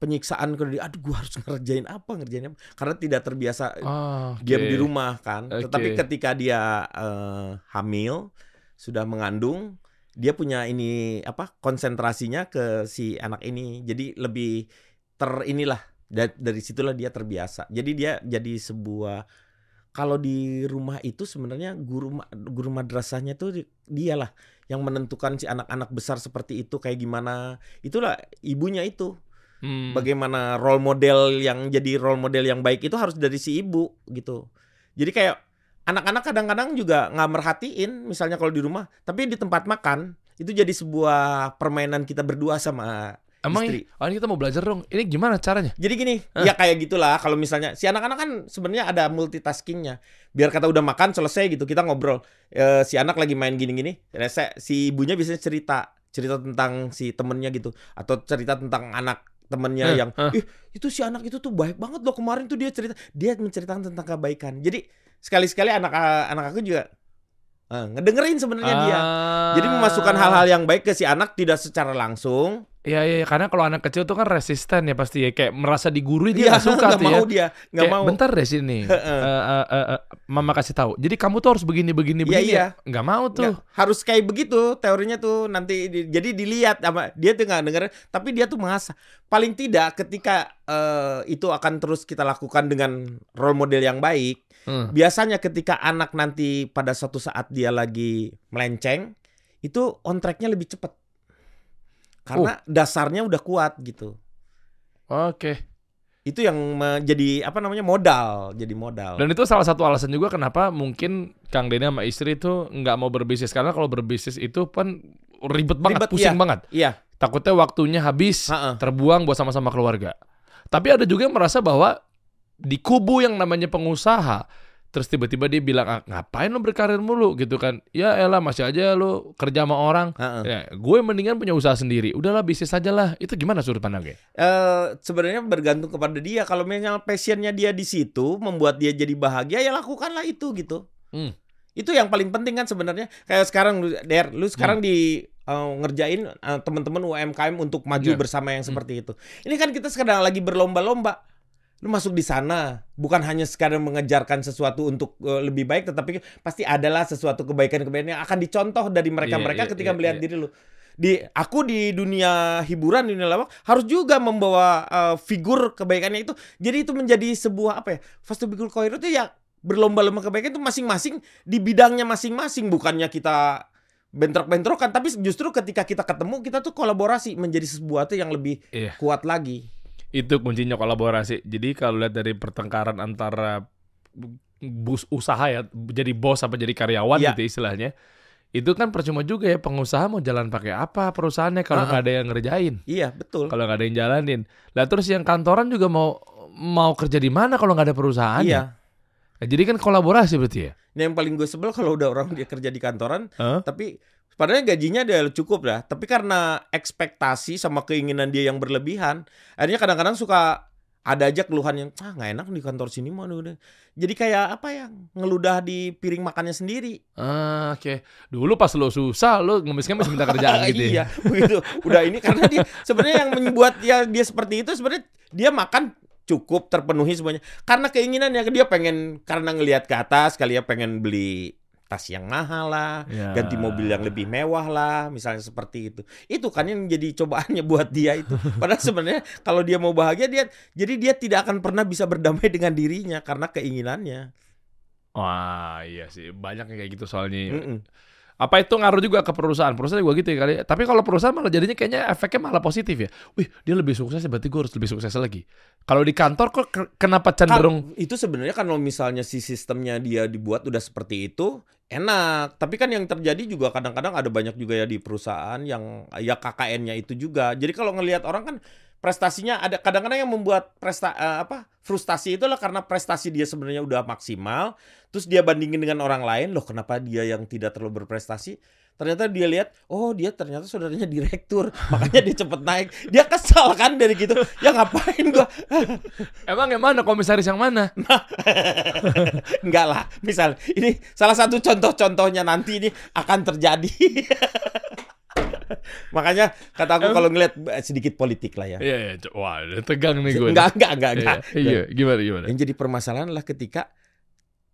A: Penyiksaan ke dia. Aduh, gua harus ngerjain apa, ngerjain apa? Karena tidak terbiasa
B: Ah, oke.
A: diam di rumah kan.
B: Oke.
A: Tetapi ketika dia eh, hamil, sudah mengandung, dia punya ini apa konsentrasinya ke si anak ini. Jadi lebih ter inilah da- dari situlah dia terbiasa. Jadi dia jadi sebuah kalau di rumah itu sebenarnya guru guru madrasahnya tuh di- dialah yang menentukan si anak-anak besar seperti itu kayak gimana. Itulah ibunya itu
B: Hmm.
A: bagaimana role model yang jadi role model yang baik itu harus dari si ibu gitu. Jadi kayak anak-anak kadang-kadang juga nggak merhatiin misalnya kalau di rumah, tapi di tempat makan itu jadi sebuah permainan kita berdua sama
B: Emang
A: istri.
B: oh, ini kita mau belajar dong. Ini gimana caranya?
A: Jadi gini,
B: Hah?
A: ya kayak gitulah kalau misalnya si anak-anak kan sebenarnya ada multitaskingnya. Biar kata udah makan selesai gitu kita ngobrol. Eh, si anak lagi main gini-gini, rese si ibunya biasanya cerita cerita tentang si temennya gitu atau cerita tentang anak temennya
B: Eh,
A: yang
B: eh.
A: ih itu si anak itu tuh baik banget loh kemarin tuh dia cerita dia menceritakan tentang kebaikan. Jadi sekali-sekali anak anak aku juga eh, ngedengerin sebenarnya dia. Jadi memasukkan hal-hal yang baik ke si anak tidak secara langsung.
B: Iya, iya, iya. karena kalau anak kecil tuh kan resisten ya pasti ya. Kayak merasa digurui
A: Dia
B: dia nggak suka [LAUGHS]
A: nggak
B: tuh ya.
A: mau dia, nggak
B: Kayak,
A: mau.
B: bentar deh sini. [LAUGHS] Eh, eh, eh, eh, mama kasih tahu. Jadi kamu tuh harus begini begini
A: Iya,
B: begini.
A: iya.
B: Nggak mau tuh.
A: Nggak, harus kayak begitu teorinya tuh nanti di- jadi dilihat apa dia tuh nggak denger tapi dia tuh mengasah paling tidak ketika eh, itu akan terus kita lakukan dengan role model yang baik
B: Hmm.
A: biasanya ketika anak nanti pada suatu saat dia lagi melenceng itu on tracknya lebih cepat karena dasarnya udah kuat gitu
B: Oke.
A: itu yang menjadi apa namanya modal jadi modal
B: Dan itu salah satu alasan juga kenapa mungkin Kang Deni sama istri itu nggak mau berbisnis karena kalau berbisnis itu kan ribet banget,
A: Ribet,
B: pusing
A: iya.
B: banget.
A: iya
B: Takutnya waktunya habis,
A: ha-ha.
B: terbuang buat sama-sama keluarga. Tapi ada juga yang merasa bahwa di kubu yang namanya pengusaha, terus tiba-tiba dia bilang "Ah, ngapain lo berkarir mulu gitu kan? Ya elah masih aja lo kerja sama orang.
A: ha-ha.
B: Ya, gue mendingan punya usaha sendiri. Udahlah bisnis aja lah. Itu gimana sudut pandangnya?
A: eh sebenarnya bergantung kepada dia. Kalau misalnya passionnya dia di situ, membuat dia jadi bahagia, ya lakukanlah itu gitu.
B: Hmm.
A: Itu yang paling penting kan sebenarnya. Kayak sekarang, lu- Der, lu sekarang di eh, ngerjain eh, teman-teman UMKM untuk maju
B: Iya.
A: bersama yang seperti itu. Ini kan kita sekarang lagi berlomba-lomba. Lu masuk di sana bukan hanya sekadar mengejarkan sesuatu untuk eh, lebih baik, tetapi pasti adalah sesuatu kebaikan-kebaikan yang akan dicontoh dari mereka-mereka
B: Iya, iya,
A: ketika
B: iya,
A: melihat
B: iya.
A: diri lu di aku di dunia hiburan di dunia lawak harus juga membawa uh, figur kebaikannya itu jadi itu menjadi sebuah apa ya Fastubikul Khair itu ya berlomba-lomba kebaikan itu masing-masing di bidangnya masing-masing bukannya kita bentrok-bentrokan tapi justru ketika kita ketemu kita tuh kolaborasi menjadi sesuatu yang lebih
B: Iya.
A: kuat lagi
B: Itu kuncinya kolaborasi. Jadi kalau lihat dari pertengkaran antara bus usaha ya, jadi bos apa jadi karyawan
A: Iya.
B: gitu istilahnya. itu kan percuma juga ya pengusaha mau jalan pakai apa perusahaannya kalau nggak ada yang ngerjain,
A: Iya, betul.
B: kalau nggak ada yang jalanin. Lah terus yang kantoran juga mau mau kerja di mana kalau nggak ada perusahaan?
A: Iya.
B: Nah, jadi kan kolaborasi berarti ya.
A: Ini yang paling gue sebel kalau udah orang dia kerja di kantoran,
B: Hah?
A: tapi padahal gajinya dia cukup lah. Tapi karena ekspektasi sama keinginan dia yang berlebihan, akhirnya kadang-kadang suka ada aja keluhan yang ah nggak enak di kantor sini mah udah. Jadi kayak apa ya ngeludah di piring makannya sendiri.
B: Ah, Oke, dulu pas lo susah lo ngemis-ngemis minta kerjaan [LAUGHS] gitu. ya.
A: iya, begitu. Udah ini karena dia sebenarnya yang membuat ya dia seperti itu sebenarnya dia makan cukup terpenuhi semuanya. Karena keinginannya dia pengen karena ngelihat ke atas kali ya pengen beli tas yang mahal lah,
B: Ya.
A: ganti mobil yang lebih mewah lah, misalnya seperti itu. Itu kan yang jadi cobaannya [LAUGHS] buat dia itu. Padahal sebenarnya kalau dia mau bahagia dia jadi dia tidak akan pernah bisa berdamai dengan dirinya karena keinginannya.
B: Wah, iya sih. Banyak yang kayak gitu soalnya.
A: Mm-mm.
B: Apa itu ngaruh juga ke perusahaan? Perusahaan juga gitu ya kali. Tapi kalau perusahaan malah jadinya kayaknya efeknya malah positif ya. Wih, dia lebih sukses ya berarti gue harus lebih sukses lagi. Kalau di kantor kok ke- kenapa cenderung
A: Kan, itu sebenarnya kan kalau misalnya si sistemnya dia dibuat udah seperti itu enak tapi kan yang terjadi juga kadang-kadang ada banyak juga ya di perusahaan yang ya KKN-nya itu juga jadi kalau ngelihat orang kan prestasinya ada kadang-kadang yang membuat presta eh, apa frustasi itu lah karena prestasi dia sebenarnya udah maksimal terus dia bandingin dengan orang lain loh kenapa dia yang tidak terlalu berprestasi ternyata dia lihat oh dia ternyata saudaranya direktur [LAUGHS] makanya dia cepet naik dia kesal kan dari gitu ya ngapain gua [LAUGHS]
B: emang yang mana komisaris yang mana? [LAUGHS]
A: Enggak lah, misal ini salah satu contoh-contohnya nanti ini akan terjadi. [LAUGHS] Makanya kata aku kalau ngeliat eh, sedikit politik lah ya.
B: Iya, iya. Wah, tegang nih gue.
A: Enggak, enggak, enggak,
B: Iya,
A: enggak.
B: Iya, gimana gimana?
A: Yang jadi permasalahan adalah ketika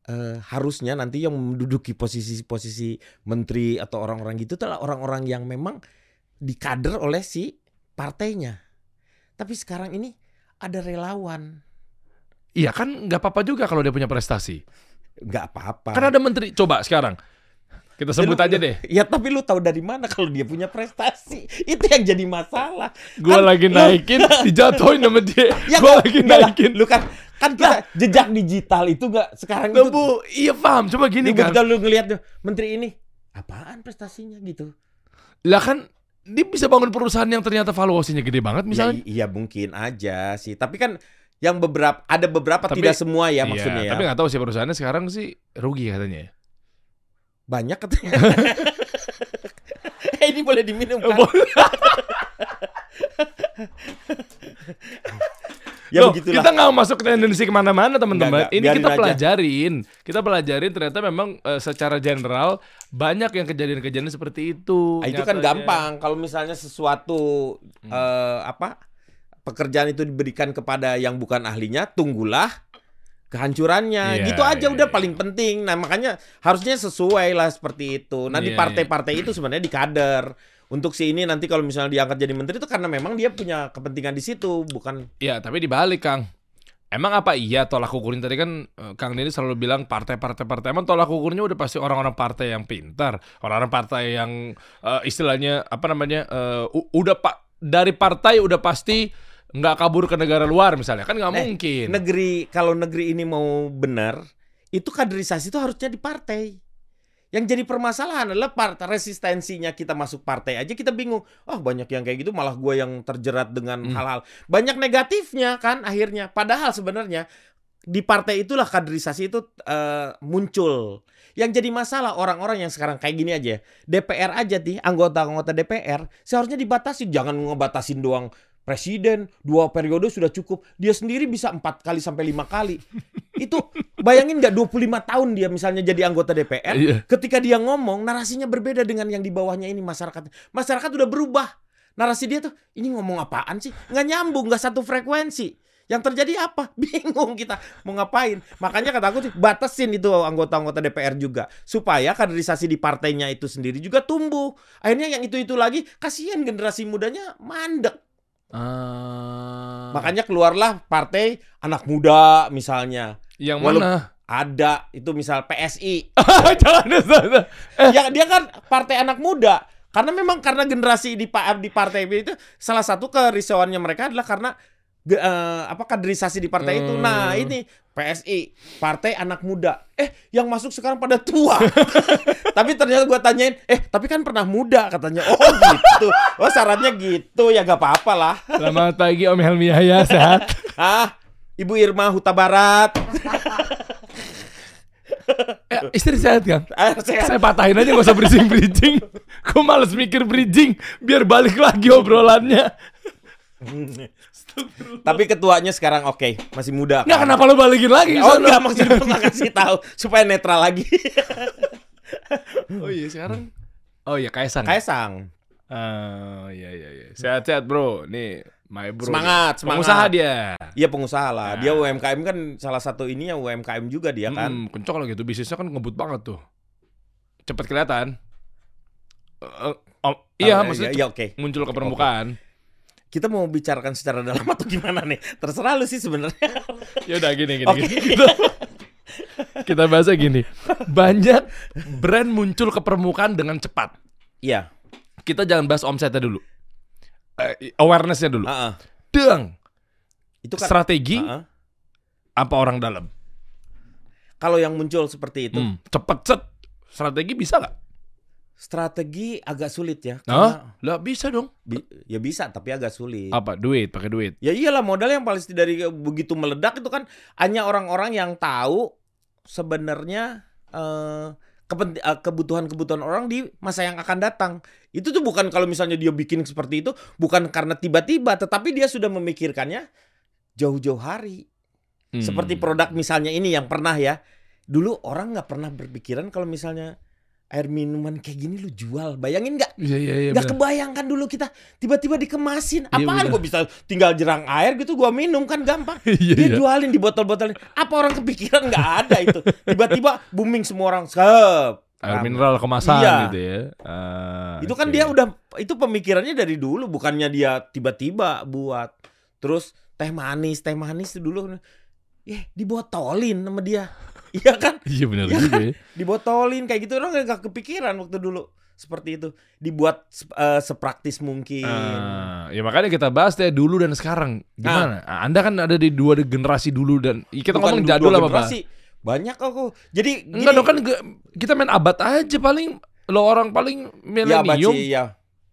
A: eh, harusnya nanti yang menduduki posisi-posisi menteri atau orang-orang gitu adalah orang-orang yang memang dikader oleh si partainya. Tapi sekarang ini ada relawan.
B: Iya kan nggak apa-apa juga kalau dia punya prestasi.
A: Enggak apa-apa.
B: Kan ada menteri. Coba sekarang kita
A: Ya,
B: sebut
A: lu-
B: aja deh.
A: Ya tapi lu tahu dari mana kalau dia punya prestasi? Itu yang jadi masalah.
B: Gue
A: Kan
B: lagi
A: lu-
B: naikin, [LAUGHS] dijatuhin sama dia.
A: Ya
B: gue lagi
A: nggak lah.
B: naikin.
A: Lu kan kan kita jejak digital itu enggak sekarang itu.
B: Bu, iya paham. Coba gini
A: Ini
B: kan.
A: begitu lu ngelihat menteri ini apaan prestasinya gitu.
B: Lah kan dia bisa bangun perusahaan yang ternyata valuasinya gede banget
A: Ya,
B: misalnya.
A: i- iya mungkin aja sih. Tapi kan yang beberapa ada beberapa
B: Tapi-
A: tidak semua ya
B: Iya,
A: maksudnya ya.
B: Tapi nggak tahu sih perusahaannya sekarang sih rugi katanya.
A: Banyak katanya. [LAUGHS] eh ini boleh diminum kan? [LAUGHS] ya
B: Loh,
A: begitulah.
B: kita nggak masuk tendensi ke
A: mana-mana teman-teman.
B: Ini kita
A: aja.
B: pelajarin, kita pelajarin ternyata memang eh, secara general banyak yang kejadian-kejadian seperti itu.
A: Ah, itu kan gampang kalau misalnya sesuatu
B: Hmm.
A: eh, apa pekerjaan itu diberikan kepada yang bukan ahlinya tunggulah kehancurannya.
B: Iya,
A: gitu aja
B: iya,
A: udah
B: iya.
A: paling penting. Nah makanya harusnya sesuai lah seperti itu. Nah di
B: Iya,
A: partai-partai itu sebenarnya di kader. Untuk si ini nanti kalau misalnya diangkat jadi menteri itu karena memang dia punya kepentingan di situ bukan?
B: Ya, tapi dibalik, Kang. Emang apa iya tolak ukurnya? Tadi kan eh, Kang Deddy selalu bilang partai-partai partai emang tolak ukurnya udah pasti orang-orang partai yang pintar, orang-orang partai yang eh, istilahnya apa namanya eh, u- udah pak dari partai udah pasti nggak kabur ke negara luar misalnya kan nggak
A: Eh,
B: mungkin.
A: negeri kalau negeri ini mau benar itu kaderisasi itu harusnya di partai. Yang jadi permasalahan adalah partai resistensinya kita masuk partai aja kita bingung. Oh banyak yang kayak gitu malah gue yang terjerat dengan
B: Hmm.
A: hal-hal banyak negatifnya kan akhirnya. Padahal sebenarnya di partai itulah kaderisasi itu eh, muncul. Yang jadi masalah orang-orang yang sekarang kayak gini aja. DPR aja nih anggota-anggota DPR seharusnya dibatasi jangan ngebatasin doang presiden dua periode sudah cukup. Dia sendiri bisa empat kali sampai lima kali. Itu bayangin nggak 25 tahun dia misalnya jadi anggota DPR
B: Iya.
A: ketika dia ngomong narasinya berbeda dengan yang di bawahnya ini masyarakat. Masyarakat udah berubah. Narasi dia tuh ini ngomong apaan sih? Nggak nyambung nggak satu frekuensi. Yang terjadi apa? [LAUGHS] Bingung kita mau ngapain? Makanya kata aku sih batasin itu anggota-anggota DPR juga. Supaya kaderisasi di partainya itu sendiri juga tumbuh. Akhirnya yang itu itu lagi kasihan generasi mudanya mandek
B: Ah.
A: Makanya keluarlah partai anak muda misalnya.
B: yang
A: Walau-
B: mana?
A: Ada itu misal PSI. [LAUGHS] [LAUGHS]
B: Jangan jangan.
A: ya dia kan partai anak muda. Karena memang karena generasi di di partai itu salah satu kerisauannya mereka adalah karena eh, apa kaderisasi di partai itu.
B: Hmm.
A: Nah, ini PSI, Partai Anak Muda. Eh, yang masuk sekarang pada tua. [LAUGHS] tapi ternyata gua tanyain, eh, tapi kan pernah muda katanya. Oh, gitu. Oh, syaratnya gitu. Ya gak apa-apa lah.
B: Selamat pagi Om Helmi Yahya, sehat? [LAUGHS]
A: Ah, Ibu Irma Huta Barat. [LAUGHS]
B: Eh, istri sehat kan?
A: Ah, sehat.
B: Saya patahin aja gak usah bridging-bridging. Gue males mikir bridging biar balik lagi obrolannya.
A: Tapi ketuanya sekarang oke, masih muda.
B: Nggak
A: kan?
B: kenapa lo balikin lagi?
A: Oh enggak maksudnya gua nggak kasih tahu supaya netral lagi.
B: Oh iya sekarang. Oh iya Kaisang.
A: Kaisang.
B: Oh iya iya iya. Sehat-sehat bro. Nih my bro.
A: Semangat, semangat.
B: Pengusaha dia.
A: Iya pengusaha lah. Dia
B: Nah.
A: UMKM kan salah satu ininya UMKM juga dia kan.
B: Hmm, kencok lah gitu. Bisnisnya kan ngebut banget tuh. Cepet kelihatan. Eh, oh, iya, maksudnya
A: iya, iya, oke.
B: muncul ke permukaan.
A: Kita mau bicarakan secara dalam atau gimana nih? Terserah lu sih sebenarnya.
B: Ya udah gini gini.
A: Oke.
B: gini. Kita, kita bahasnya gini. Banyak brand muncul ke permukaan dengan cepat.
A: Iya.
B: Kita jangan bahas omsetnya dulu. Eh, awarenessnya dulu.
A: Heeh.
B: Deng.
A: Itu kan
B: Strategi
A: Heeh.
B: apa orang dalam?
A: kalau yang muncul seperti itu,
B: Hmm, cepet set. Strategi bisa nggak?
A: Strategi agak sulit ya. Karena
B: Lah bisa dong.
A: bi- ya bisa tapi agak sulit.
B: Apa? Duit, pakai duit.
A: Ya iyalah modal yang paling dari begitu meledak itu kan hanya orang-orang yang tahu sebenarnya eh, eh, kebutuhan-kebutuhan orang di masa yang akan datang. Itu tuh bukan kalau misalnya dia bikin seperti itu bukan karena tiba-tiba tetapi dia sudah memikirkannya jauh-jauh hari.
B: Hmm.
A: Seperti produk misalnya ini yang pernah ya. Dulu orang nggak pernah berpikiran kalau misalnya air minuman kayak gini lu jual. Bayangin nggak?
B: Iya iya iya.
A: Nggak kebayangkan dulu kita tiba-tiba dikemasin.
B: Iya,
A: Apaan
B: bener.
A: gua bisa tinggal jerang air gitu gua minum kan gampang. [LAUGHS]
B: Iya
A: Dia
B: iya.
A: jualin di botol-botolin. Apa orang kepikiran nggak ada itu. Tiba-tiba booming semua orang. Sep.
B: Air mineral kemasan
A: Iya.
B: gitu ya. Ah,
A: Itu kan
B: oke.
A: dia udah itu pemikirannya dari dulu bukannya dia tiba-tiba buat. Terus teh manis, teh manis itu dulu. Eh, dibotolin sama dia. Iya kan?
B: Iya benar
A: Iya
B: juga ya.
A: Dibotolin kayak gitu orang nggak kepikiran waktu dulu seperti itu. Dibuat eh, sepraktis mungkin.
B: Ah, ya makanya kita bahas deh dulu dan sekarang. Gimana? Ah, Anda kan ada di dua generasi dulu dan kita
A: Bukan
B: ngomong jadul apa
A: generasi. Banyak aku. Jadi
B: Enggak dong kan kita main abad aja paling lo orang paling
A: Ya
B: milenium.
A: ya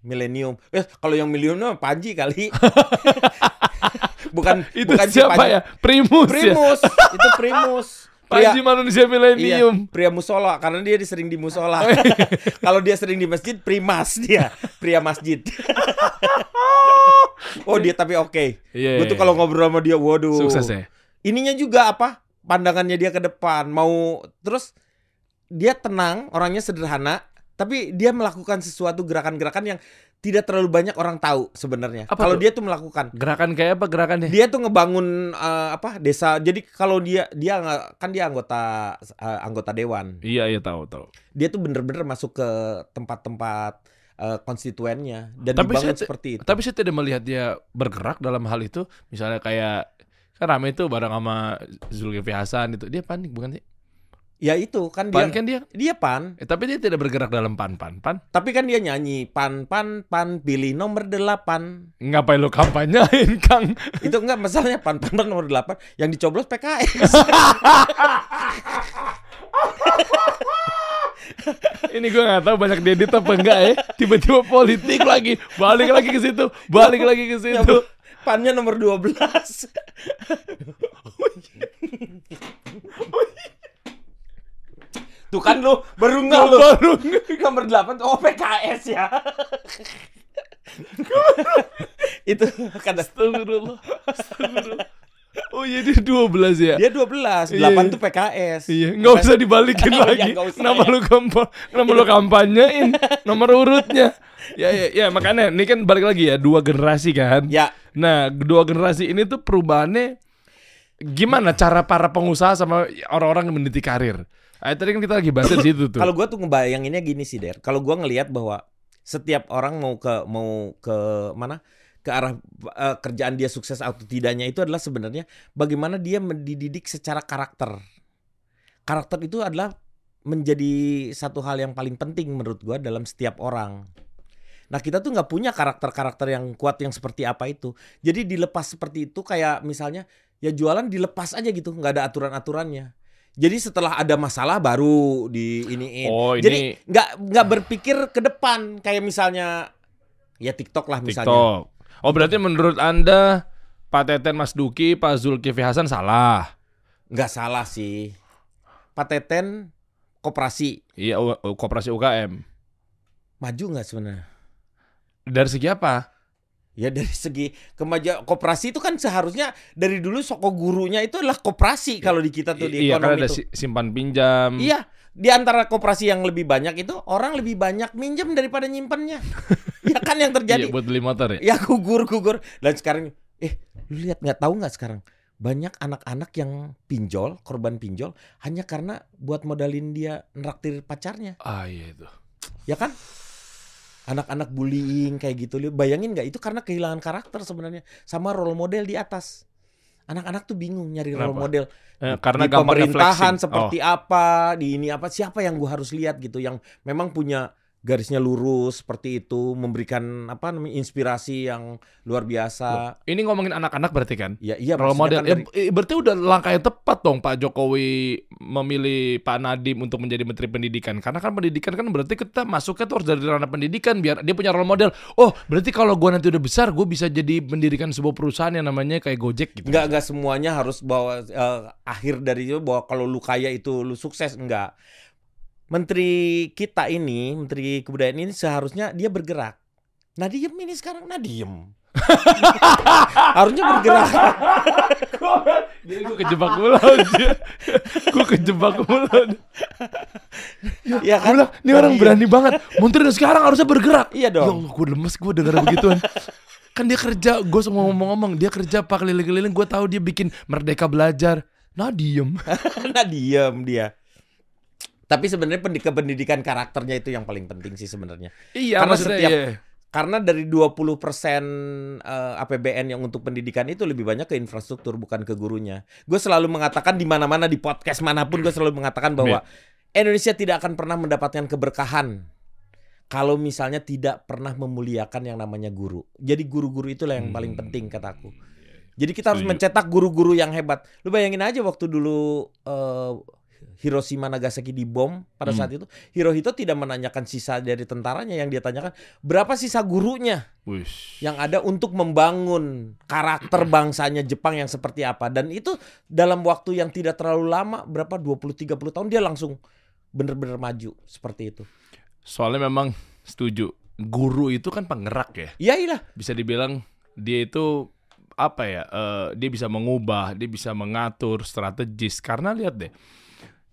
A: milenium. Eh kalau yang milenium Panji kali. [LAUGHS] bukan
B: itu
A: bukan si
B: siapa
A: Panji.
B: ya? Primus, ya.
A: Primus. itu Primus. Pria,
B: Panji manusia milenium.
A: iya, pria musola karena dia sering di musola.
B: Oh, iya. [LAUGHS]
A: kalau dia sering di masjid, primas dia, pria masjid. [LAUGHS] oh dia tapi oke.
B: Iya.
A: Gue tuh kalau ngobrol sama dia, waduh.
B: sukses ya.
A: ininya juga apa pandangannya dia ke depan mau terus dia tenang orangnya sederhana tapi dia melakukan sesuatu gerakan-gerakan yang tidak terlalu banyak orang tahu sebenarnya kalau dia tuh melakukan
B: Gerakan kayak apa gerakannya?
A: dia tuh ngebangun eh, apa desa jadi kalau dia dia kan dia anggota eh, anggota dewan
B: Iya iya tahu tahu.
A: dia tuh bener-bener masuk ke tempat-tempat eh, konstituennya dan
B: Tapi
A: dibangun
B: saya-
A: seperti itu
B: Tapi saya tidak melihat dia bergerak dalam hal itu. Misalnya kayak kan rame itu bareng sama Zulkifli Hasan itu. Dia panik bukan sih?
A: Ya itu kan dia
B: Pan kan dia.
A: dia pan
B: Eh, tapi dia tidak bergerak dalam pan pan pan.
A: Tapi kan dia nyanyi pan pan pan pilih nomor 8
B: Ngapain lo kampanyain [LAUGHS] Kang?
A: Itu enggak masalahnya pan pan, pan nomor 8 yang dicoblos PKS. [LAUGHS]
B: Ini gue nggak tahu banyak diedit apa enggak ya. Tiba-tiba politik lagi, balik lagi ke situ, balik lagi ke
A: Ya,
B: situ.
A: Bu, Pannya nomor 12. [LAUGHS] Tuh kan lu baru nggak lu.
B: Baru [LAUGHS]
A: Nomor 8 oh PKS ya. [LAUGHS] itu kan
B: Astagfirullah. Astagfirullah. [LAUGHS] Oh iya dia 12 ya.
A: dia 12, 8
B: Iya, iya.
A: tuh PKS.
B: Iya, nggak usah dibalikin
A: Oh, iya,
B: lagi.
A: nggak usah,
B: Kenapa
A: ya.
B: lu kampa, kenapa lu kampanyein nomor urutnya? Ya, ya, ya, makanya ini kan balik lagi ya dua generasi kan.
A: Ya,
B: Nah, dua generasi ini tuh perubahannya gimana cara para pengusaha sama orang-orang yang meniti karir? Ah, tadi kan kita lagi bahas di situ tuh.
A: Kalau gua tuh ngebayanginnya gini sih, Der. Kalau gua ngelihat bahwa setiap orang mau ke mau ke mana? ke arah eh, kerjaan dia sukses atau tidaknya itu adalah sebenarnya bagaimana dia mendidik secara karakter. Karakter itu adalah menjadi satu hal yang paling penting menurut gua dalam setiap orang. Nah kita tuh nggak punya karakter-karakter yang kuat yang seperti apa itu. Jadi dilepas seperti itu kayak misalnya ya jualan dilepas aja gitu, nggak ada aturan-aturannya. Jadi setelah ada masalah baru di iniin.
B: Oh, ini-
A: Jadi nggak nggak berpikir ke depan kayak misalnya ya TikTok lah misalnya.
B: TikTok. Oh berarti menurut anda Pak Teten Mas Duki, Pak Zulkifli Hasan salah.
A: Nggak salah sih. Pak Teten koperasi
B: Iya, koperasi UKM.
A: maju nggak sebenarnya?
B: Dari segi apa?
A: Ya dari segi kemajuan koperasi itu kan seharusnya dari dulu soko gurunya itu adalah koperasi kalau di kita tuh di
B: iya, karena
A: ekonomi
B: ada si- simpan pinjam.
A: Iya, di antara koperasi yang lebih banyak itu orang lebih banyak minjem daripada nyimpennya. [LAUGHS] ya kan yang terjadi.
B: Iya, buat beli motor ya.
A: Ya gugur gugur. Dan sekarang eh lu lihat nggak tahu nggak sekarang banyak anak-anak yang pinjol, korban pinjol hanya karena buat modalin dia neraktir pacarnya.
B: Ah iya itu.
A: Ya kan? Anak-anak bullying kayak gitu. Lu Bayangin nggak itu karena kehilangan karakter sebenarnya sama role model di atas. Anak-anak tuh bingung nyari role
B: Kenapa?
A: model
B: Eh, karena
A: di pemerintahan
B: flexing.
A: seperti apa, di ini apa, siapa yang gua harus lihat gitu yang memang punya garisnya lurus seperti itu, memberikan apa namanya inspirasi yang luar biasa.
B: Oh, ini ngomongin anak-anak berarti kan?
A: Ya iya
B: Role model.
A: kan
B: Ya,
A: dari-
B: eh, berarti udah langkah yang tepat dong Pak Jokowi memilih Pak Nadiem untuk menjadi Menteri Pendidikan. Karena kan pendidikan kan berarti kita masuknya tuh harus dari ranah pendidikan biar dia punya role model. Oh, berarti kalau gua nanti udah besar, gue bisa jadi mendirikan sebuah perusahaan yang namanya kayak Gojek gitu.
A: Enggak enggak semuanya harus bawa eh, akhir dari itu bahwa kalau lu kaya itu lu sukses enggak. Menteri kita ini, Menteri Kebudayaan ini seharusnya dia bergerak. Nah diem ini sekarang, nah diem. [LAUGHS] Harusnya bergerak. [LAUGHS]
B: Jadi gue kejebak mulu aja. gue kejebak mulu.
A: ya
B: Gue
A: kan?
B: bilang, ini
A: Nah,
B: orang
A: diem.
B: berani banget. Menteri sekarang harusnya bergerak.
A: Iya
B: Ya
A: dong.
B: Allah, gue lemes gue dengar begituan. kan dia kerja, gue semua ngomong-ngomong, dia kerja pak keliling-keliling, gue tahu dia bikin Merdeka Belajar. Nah diem.
A: Karena [LAUGHS] diem dia. Tapi sebenarnya pendidikan pendidikan karakternya itu yang paling penting sih sebenarnya.
B: iya,
A: Karena setiap-
B: iya.
A: Karena dari 20% eh, APBN yang untuk pendidikan itu lebih banyak ke infrastruktur bukan ke gurunya. Gue selalu mengatakan di mana-mana di podcast mana pun gue selalu mengatakan bahwa Indonesia tidak akan pernah mendapatkan keberkahan kalau misalnya tidak pernah memuliakan yang namanya guru. Jadi guru-guru itulah yang paling
B: Hmm.
A: penting kataku. Jadi kita harus mencetak guru-guru yang hebat. Lu bayangin aja waktu dulu eh, Hiroshima Nagasaki dibom pada
B: Hmm.
A: saat itu, Hirohito tidak menanyakan sisa dari tentaranya yang dia tanyakan berapa sisa gurunya
B: Wish.
A: yang ada untuk membangun karakter [CLEARS THROAT] bangsanya Jepang yang seperti apa dan itu dalam waktu yang tidak terlalu lama berapa 20 30 tahun dia langsung bener-bener maju seperti itu.
B: Soalnya memang setuju. Guru itu kan penggerak ya.
A: Iya iya.
B: Bisa dibilang dia itu apa ya? eh, dia bisa mengubah, dia bisa mengatur strategis. Karena lihat deh.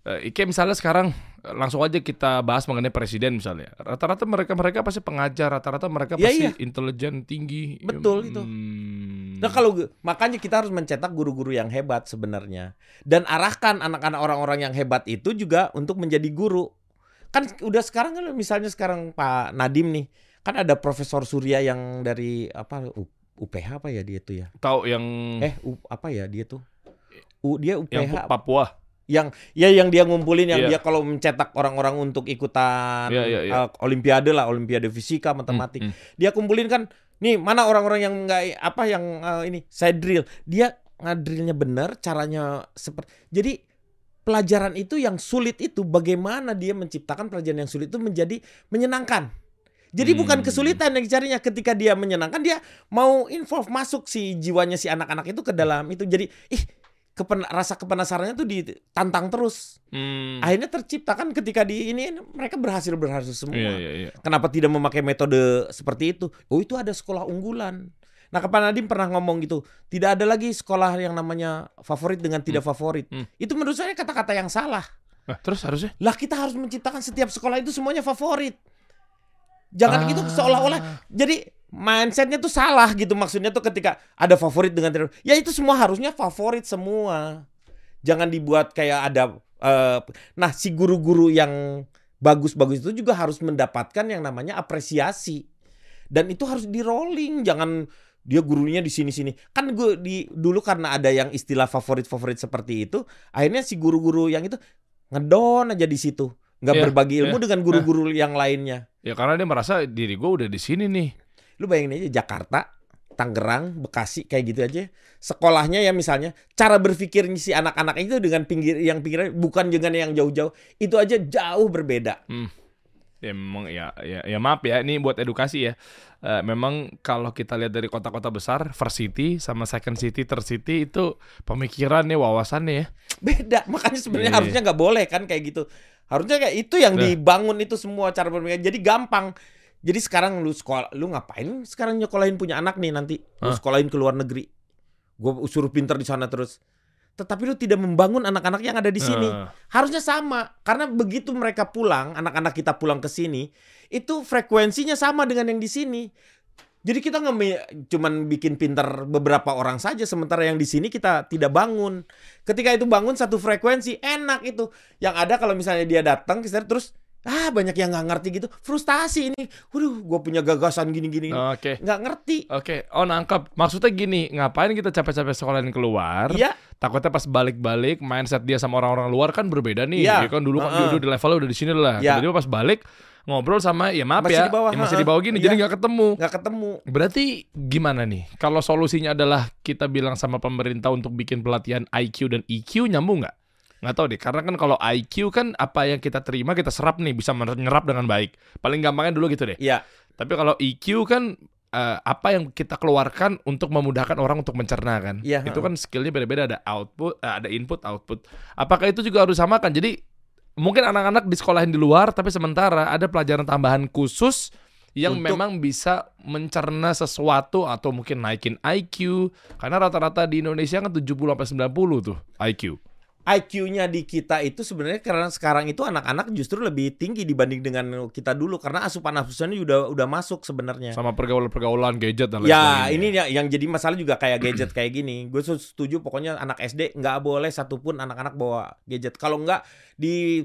B: Eh, kayak misalnya sekarang eh, langsung aja kita bahas mengenai presiden misalnya. Rata-rata mereka-mereka pasti pengajar, rata-rata mereka
A: Iya,
B: pasti
A: iya.
B: intelijen tinggi.
A: Betul itu.
B: Hmm.
A: Nah kalau makanya kita harus mencetak guru-guru yang hebat sebenarnya dan arahkan anak-anak orang-orang yang hebat itu juga untuk menjadi guru. Kan udah sekarang kan misalnya sekarang Pak Nadim nih kan ada Profesor Surya yang dari apa UPH apa ya dia tuh ya?
B: tahu yang
A: Eh U- apa ya dia tuh? U, dia
B: Hmm. yang
A: UPH
B: Papua.
A: Yang ya yang dia ngumpulin yang
B: Iya.
A: dia kalau mencetak orang-orang untuk ikutan
B: Iya, iya, iya.
A: eh, olimpiade lah olimpiade fisika matematik
B: Hmm, hmm.
A: dia kumpulin kan nih mana orang-orang yang nggak apa yang eh, ini saya drill dia ngadrillnya benar caranya seperti jadi pelajaran itu yang sulit itu bagaimana dia menciptakan pelajaran yang sulit itu menjadi menyenangkan jadi bukan
B: Hmm.
A: kesulitan yang dicarinya ketika dia menyenangkan dia mau involve masuk si jiwanya si anak-anak itu ke dalam itu jadi ih kepen, rasa kepenasarannya tuh ditantang terus
B: Hmm.
A: akhirnya terciptakan ketika di ini mereka berhasil berhasil semua
B: Iya, iya, iya.
A: Kenapa tidak memakai metode seperti itu? Oh itu ada sekolah unggulan. Nah Kapan Nadim pernah ngomong gitu, tidak ada lagi sekolah yang namanya favorit dengan tidak favorit.
B: Hmm.
A: Itu menurut saya kata-kata yang salah.
B: Nah, terus harusnya
A: Lah kita harus menciptakan setiap sekolah itu semuanya favorit. Jangan
B: Ah.
A: gitu seolah-olah. Jadi mindsetnya tuh salah gitu maksudnya tuh ketika ada favorit dengan tidak. Ya itu semua harusnya favorit semua. Jangan dibuat kayak ada. eh, nah si guru-guru yang bagus-bagus itu juga harus mendapatkan yang namanya apresiasi. Dan itu harus di rolling. Jangan dia gurunya di sini-sini. Kan gue di dulu karena ada yang istilah favorit-favorit seperti itu, akhirnya si guru-guru yang itu ngedon aja di situ nggak
B: Iya,
A: berbagi ilmu dengan guru-guru yang lainnya.
B: Ya karena dia merasa diri gue udah di sini nih.
A: Lu bayangin aja Jakarta, Tangerang, Bekasi kayak gitu aja. Sekolahnya ya misalnya cara berpikirnya si anak-anak itu dengan pinggir yang pinggirnya bukan dengan yang jauh-jauh. Itu aja jauh berbeda.
B: Ya memang ya ya, ya maaf ya ini buat edukasi ya. Eh, memang kalau kita lihat dari kota-kota besar, first city sama second city, third city itu pemikirannya, wawasannya ya.
A: Beda. Makanya sebenarnya
B: Iya.
A: harusnya nggak boleh kan kayak gitu. Harusnya kayak itu yang
B: Nah.
A: dibangun itu semua cara berpikir. Jadi gampang. Jadi sekarang lu sekolah, lu ngapain sekarang nyekolahin punya anak nih nanti? Lu
B: Hah?
A: sekolahin ke luar negeri. Gue suruh pinter di sana terus. Tetapi lu tidak membangun anak-anak yang ada di sini.
B: Eh,
A: Harusnya sama. Karena begitu mereka pulang, anak-anak kita pulang ke sini, itu frekuensinya sama dengan yang di sini. Jadi kita nggak cuman bikin pinter beberapa orang saja, sementara yang di sini kita tidak bangun. Ketika itu bangun satu frekuensi, enak itu. Yang ada kalau misalnya dia datang, terus ah banyak yang nggak ngerti gitu, frustasi ini. Waduh, gue punya gagasan gini-gini,
B: Oke.
A: nggak ngerti.
B: Oke, oh nangkep. Maksudnya gini, ngapain kita capek-capek sekolahin keluar?
A: Iya,
B: Takutnya pas balik-balik mindset dia sama orang-orang luar kan berbeda nih.
A: Iya.
B: Ya kan dulu kan
A: Heeh.
B: dia udah di levelnya udah di sini lah.
A: Iya.
B: Tiba-tiba pas balik ngobrol sama ya maaf
A: Masih
B: ya,
A: di bawah,
B: ya masih di bawah gini
A: Iya.
B: jadi nggak ketemu.
A: nggak ketemu.
B: Berarti gimana nih? Kalau solusinya adalah kita bilang sama pemerintah untuk bikin pelatihan IQ dan EQ nyambung nggak? Nggak tahu deh, karena kan kalau IQ kan apa yang kita terima kita serap nih bisa menyerap dengan baik. Paling gampangnya dulu gitu deh.
A: Iya,
B: Tapi kalau EQ kan eh, apa yang kita keluarkan untuk memudahkan orang untuk mencerna kan?
A: Iya,
B: Itu kan skillnya beda-beda ada output, eh, ada input, output. Apakah itu juga harus sama kan? Jadi mungkin anak-anak di sekolahin di luar, tapi sementara ada pelajaran tambahan khusus yang
A: Untuk-
B: memang bisa mencerna sesuatu atau mungkin naikin IQ. Karena rata-rata di Indonesia kan 70 sampai 90 tuh IQ.
A: IQ-nya di kita itu sebenarnya karena sekarang itu anak-anak justru lebih tinggi dibanding dengan kita dulu karena asupan-asupannya udah udah masuk sebenarnya.
B: Sama pergaulan-pergaulan gadget dan lain
A: Ya,
B: sebagainya.
A: ini ya- yang jadi masalah juga kayak gadget kayak gini. Gue setuju pokoknya anak SD nggak boleh satupun anak-anak bawa gadget. Kalau nggak di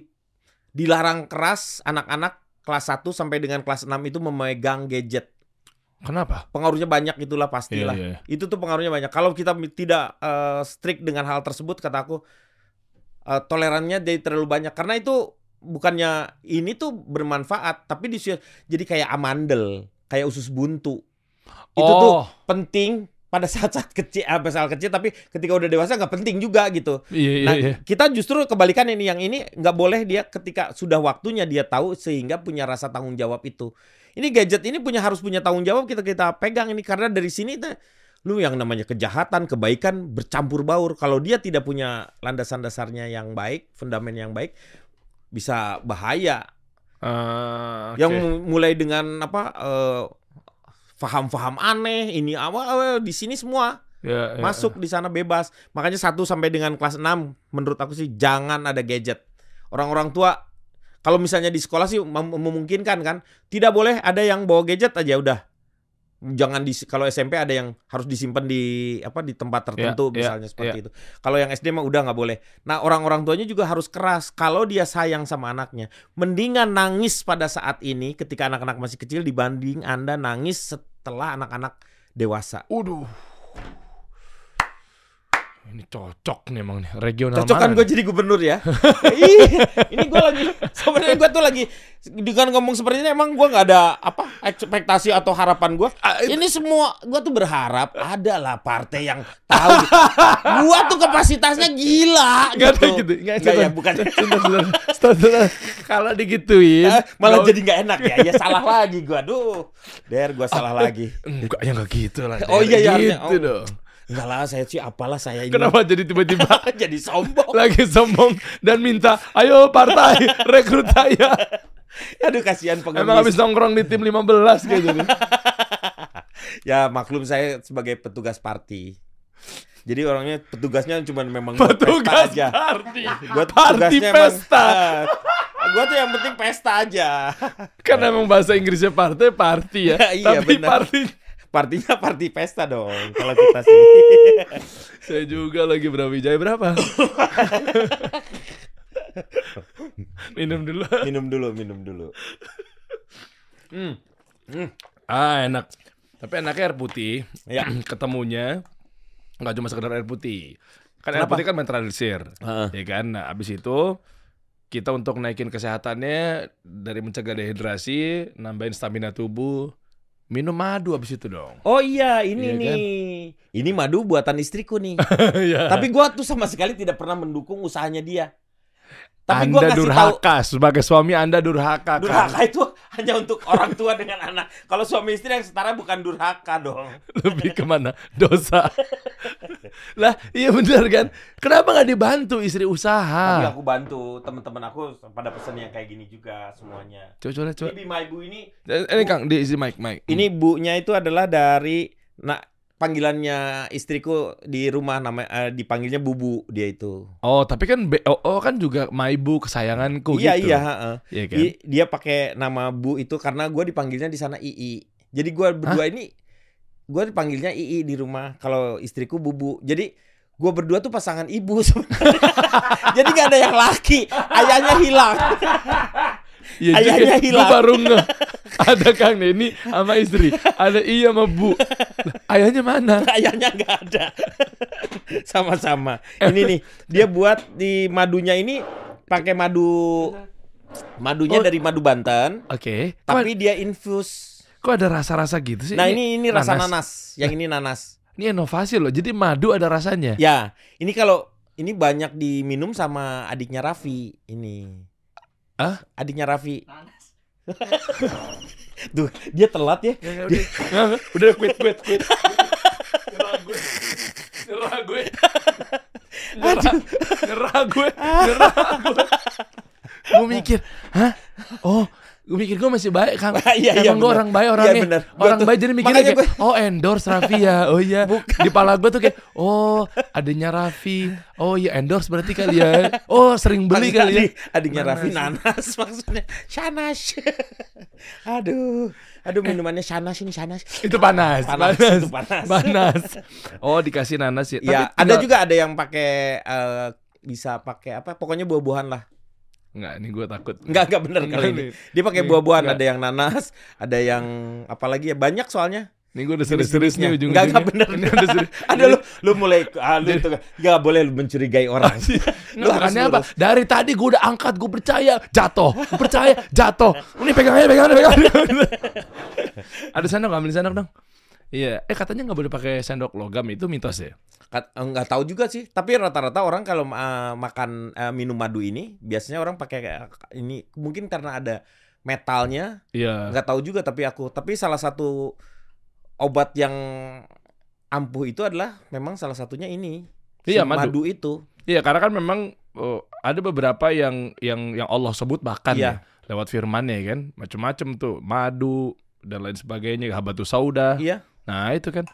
A: dilarang keras anak-anak kelas 1 sampai dengan kelas 6 itu memegang gadget.
B: Kenapa?
A: Pengaruhnya banyak itulah pastilah.
B: Iya, iya.
A: Itu tuh pengaruhnya banyak. Kalau kita tidak eh, strict dengan hal tersebut, kata aku eh, tolerannya jadi terlalu banyak. Karena itu bukannya ini tuh bermanfaat, tapi di jadi kayak amandel, kayak usus buntu. Itu tuh
B: oh,
A: penting pada saat-saat kecil, apa saat kecil, tapi ketika udah dewasa nggak penting juga gitu.
B: iya iya
A: Nah,
B: iya.
A: kita justru kebalikan ini yang ini nggak boleh dia ketika sudah waktunya dia tahu sehingga punya rasa tanggung jawab itu. Ini gadget ini punya harus punya tanggung jawab kita kita pegang ini karena dari sini tuh, lu yang namanya kejahatan, kebaikan bercampur baur. Kalau dia tidak punya landasan dasarnya yang baik, fundamen yang baik, bisa bahaya.
B: Eh,
A: Yang
B: oke.
A: mu- mulai dengan apa eh, faham-faham aneh ini awal di sini semua
B: Ya, ya,
A: masuk di sana bebas. Makanya satu sampai dengan kelas 6 menurut aku sih jangan ada gadget. Orang-orang tua kalau misalnya di sekolah sih mem- memungkinkan kan, tidak boleh ada yang bawa gadget aja udah. Jangan di kalau SMP ada yang harus disimpan di apa di tempat tertentu
B: Ya, ya,
A: misalnya seperti itu. Kalau yang SD mah udah nggak boleh. Nah, orang-orang tuanya juga harus keras kalau dia sayang sama anaknya. Mendingan nangis pada saat ini ketika anak-anak masih kecil dibanding Anda nangis setelah anak-anak dewasa.
B: Waduh. Ini cocok nih emang nih regional
A: Cocok kan gue jadi gubernur ya? [LAUGHS] Ini gue lagi sebenarnya gue tuh lagi dengan ngomong seperti ini emang gue nggak ada apa ekspektasi atau harapan gue.
B: Ah,
A: Ini semua gue tuh berharap ada lah partai yang tahu. gue tuh kapasitasnya gila
B: Nggak ada
A: gitu.
B: gitu. Nggak,
A: Nggak ya, bukan. [LAUGHS]
B: Kalau digituin
A: Eh, Malah
B: nggak-
A: jadi nggak enak ya. Ya salah lagi gue. Aduh, der gue salah lagi.
B: Enggak, ya enggak gitu lah.
A: Oh, iya, iya,
B: gitu
A: Oh.
B: dong.
A: Enggak lah, saya sih apalah saya ini.
B: Kenapa jadi tiba-tiba [LAUGHS]
A: jadi sombong?
B: lagi sombong dan minta, ayo partai [LAUGHS] rekrut saya.
A: Aduh kasihan pengemis.
B: Emang habis nongkrong di tim 15 gitu nih. [LAUGHS]
A: Ya maklum saya sebagai petugas party. Jadi orangnya petugasnya cuma memang buat
B: Petugas
A: pesta aja.
B: party.
A: Gua
B: Party
A: tugasnya
B: pesta.
A: Emang, gua tuh yang penting pesta aja.
B: Kan emang bahasa Inggrisnya partai party ya.
A: Iya,
B: Tapi
A: benar.
B: party
A: Partinya party pesta dong kalau kita sih. [LAUGHS]
B: saya juga lagi Brawijaya berapa? [LAUGHS] Minum dulu.
A: minum dulu, minum dulu.
B: Ah enak. Tapi enaknya air putih.
A: Ya. [CLEARS THROAT]
B: Ketemunya nggak cuma sekedar air putih. Kan air
A: Kenapa?
B: putih kan menetralisir.
A: Heeh.
B: Ya kan. Nah, abis itu kita untuk naikin kesehatannya dari mencegah dehidrasi, nambahin stamina tubuh, minum madu abis itu dong.
A: Oh iya, ini
B: Iya kan?
A: nih. Ini madu buatan istriku nih. [LAUGHS]
B: Iya.
A: Tapi gua tuh sama sekali tidak pernah mendukung usahanya dia. Tapi gua
B: Anda
A: tahu
B: durhaka sebagai suami Anda durhaka. kan?
A: durhaka itu hanya untuk orang tua dengan anak. Kalau suami istri yang setara bukan durhaka dong.
B: Lebih ke mana? Dosa. lah, iya benar kan? Kenapa nggak dibantu istri
A: Tapi
B: usaha?
A: aku bantu teman-teman aku pada pesen yang kayak gini juga semuanya.
B: Coba coba coba.
A: Ini Bima Ibu ini
B: Eh, Ini Kang, di isi mic mic.
A: ini bunya itu adalah dari nah panggilannya istriku di rumah nama eh, dipanggilnya Bubu dia itu.
B: Oh, tapi kan BOO kan juga maibu kesayanganku
A: iya
B: gitu.
A: iya, heeh.
B: Iya kan?
A: I- dia pakai nama Bu itu karena gue dipanggilnya di sana II. Jadi gue berdua ini gue dipanggilnya II di rumah. Kalau istriku Bubu. Jadi gue berdua tuh pasangan ibu [LAUGHS] sebenarnya. Jadi gak ada yang laki. Ayahnya hilang.
B: Iya
A: Ayahnya
B: juga.
A: Hilang.
B: baru nge. Ada Kang Denny sama istri. Ada iya sama Bu. Ayahnya mana?
A: Ayahnya nggak ada. [LAUGHS] Sama-sama. Ini nih dia buat di madunya ini pakai madu madunya
B: Oh.
A: dari madu Banten.
B: Oke.
A: Tapi dia infus.
B: Kok ada rasa-rasa gitu sih?
A: Nah ini ini rasa
B: nanas.
A: nanas. Yang ini nanas.
B: Ini inovasi loh. Jadi madu ada rasanya.
A: Ya, ini kalau ini banyak diminum sama adiknya Raffi ini.
B: Ah?
A: Adiknya Raffi. Tuh, [LAUGHS] dia telat ya.
B: Ya, ya, udah. Nggak. udah quit quit quit. Nyerah gue. Nyerah gue. Nyerah, nyerah gue. [LAUGHS] Nyerah gue. Gue mikir, hah? Oh, gue mikir gue masih baik Kang. [LAUGHS]
A: Iya, iya,
B: Emang gue
A: bener.
B: orang baik
A: Iya,
B: orangnya.
A: bener. Gua
B: orang
A: tuh-
B: baik jadi mikirnya kayak, oh endorse Raffi ya. Oh iya. Di pala gue tuh kayak, oh adanya Raffi. Oh iya endorse berarti kali ya. Oh sering beli kali ya.
A: Adiknya
B: Nanas.
A: Raffi nanas maksudnya. Shanas. [LAUGHS] Aduh. Aduh minumannya Shanas ini Shanas.
B: Itu panas,
A: Panas,
B: panas,
A: itu panas.
B: panas. Oh dikasih nanas ya.
A: Ya,
B: Tapi
A: ada juga ada yang pakai eh, bisa pakai apa? Pokoknya buah-buahan lah.
B: Enggak, ini gue takut.
A: Enggak enggak bener
B: Enggak
A: kali ini. Dia pakai buah-buahan, ada yang nanas, ada yang apalagi ya banyak soalnya.
B: Ini gue udah serius-serius nih ujung-ujungnya.
A: Enggak, enggak bener.
B: Ini udah serius. [LAUGHS]
A: Ada lu lu mulai ah, lu itu enggak boleh lu mencurigai orang. [LAUGHS] lu
B: bukannya apa? Dari tadi gue udah angkat, gue percaya, jatuh. Percaya, jatuh. Ini pegang aja, pegang aja, pegang aja. [LAUGHS] Ada sendok, ambil sendok dong. Iya, eh katanya nggak boleh pakai sendok logam itu mitos ya?
A: Kat- Enggak tahu juga sih, tapi rata-rata orang kalau eh, makan eh, minum madu ini biasanya orang pakai kayak ini mungkin karena ada metalnya,
B: Iya.
A: nggak tahu juga tapi aku. Tapi salah satu obat yang ampuh itu adalah memang salah satunya ini.
B: Iya,
A: si
B: madu.
A: itu.
B: Iya, karena kan memang oh, ada beberapa yang yang yang Allah sebut bahkan
A: Iya.
B: ya lewat firman-Nya kan, macam-macam tuh, madu dan lain sebagainya, habatus sauda.
A: Iya.
B: Nah, itu kan.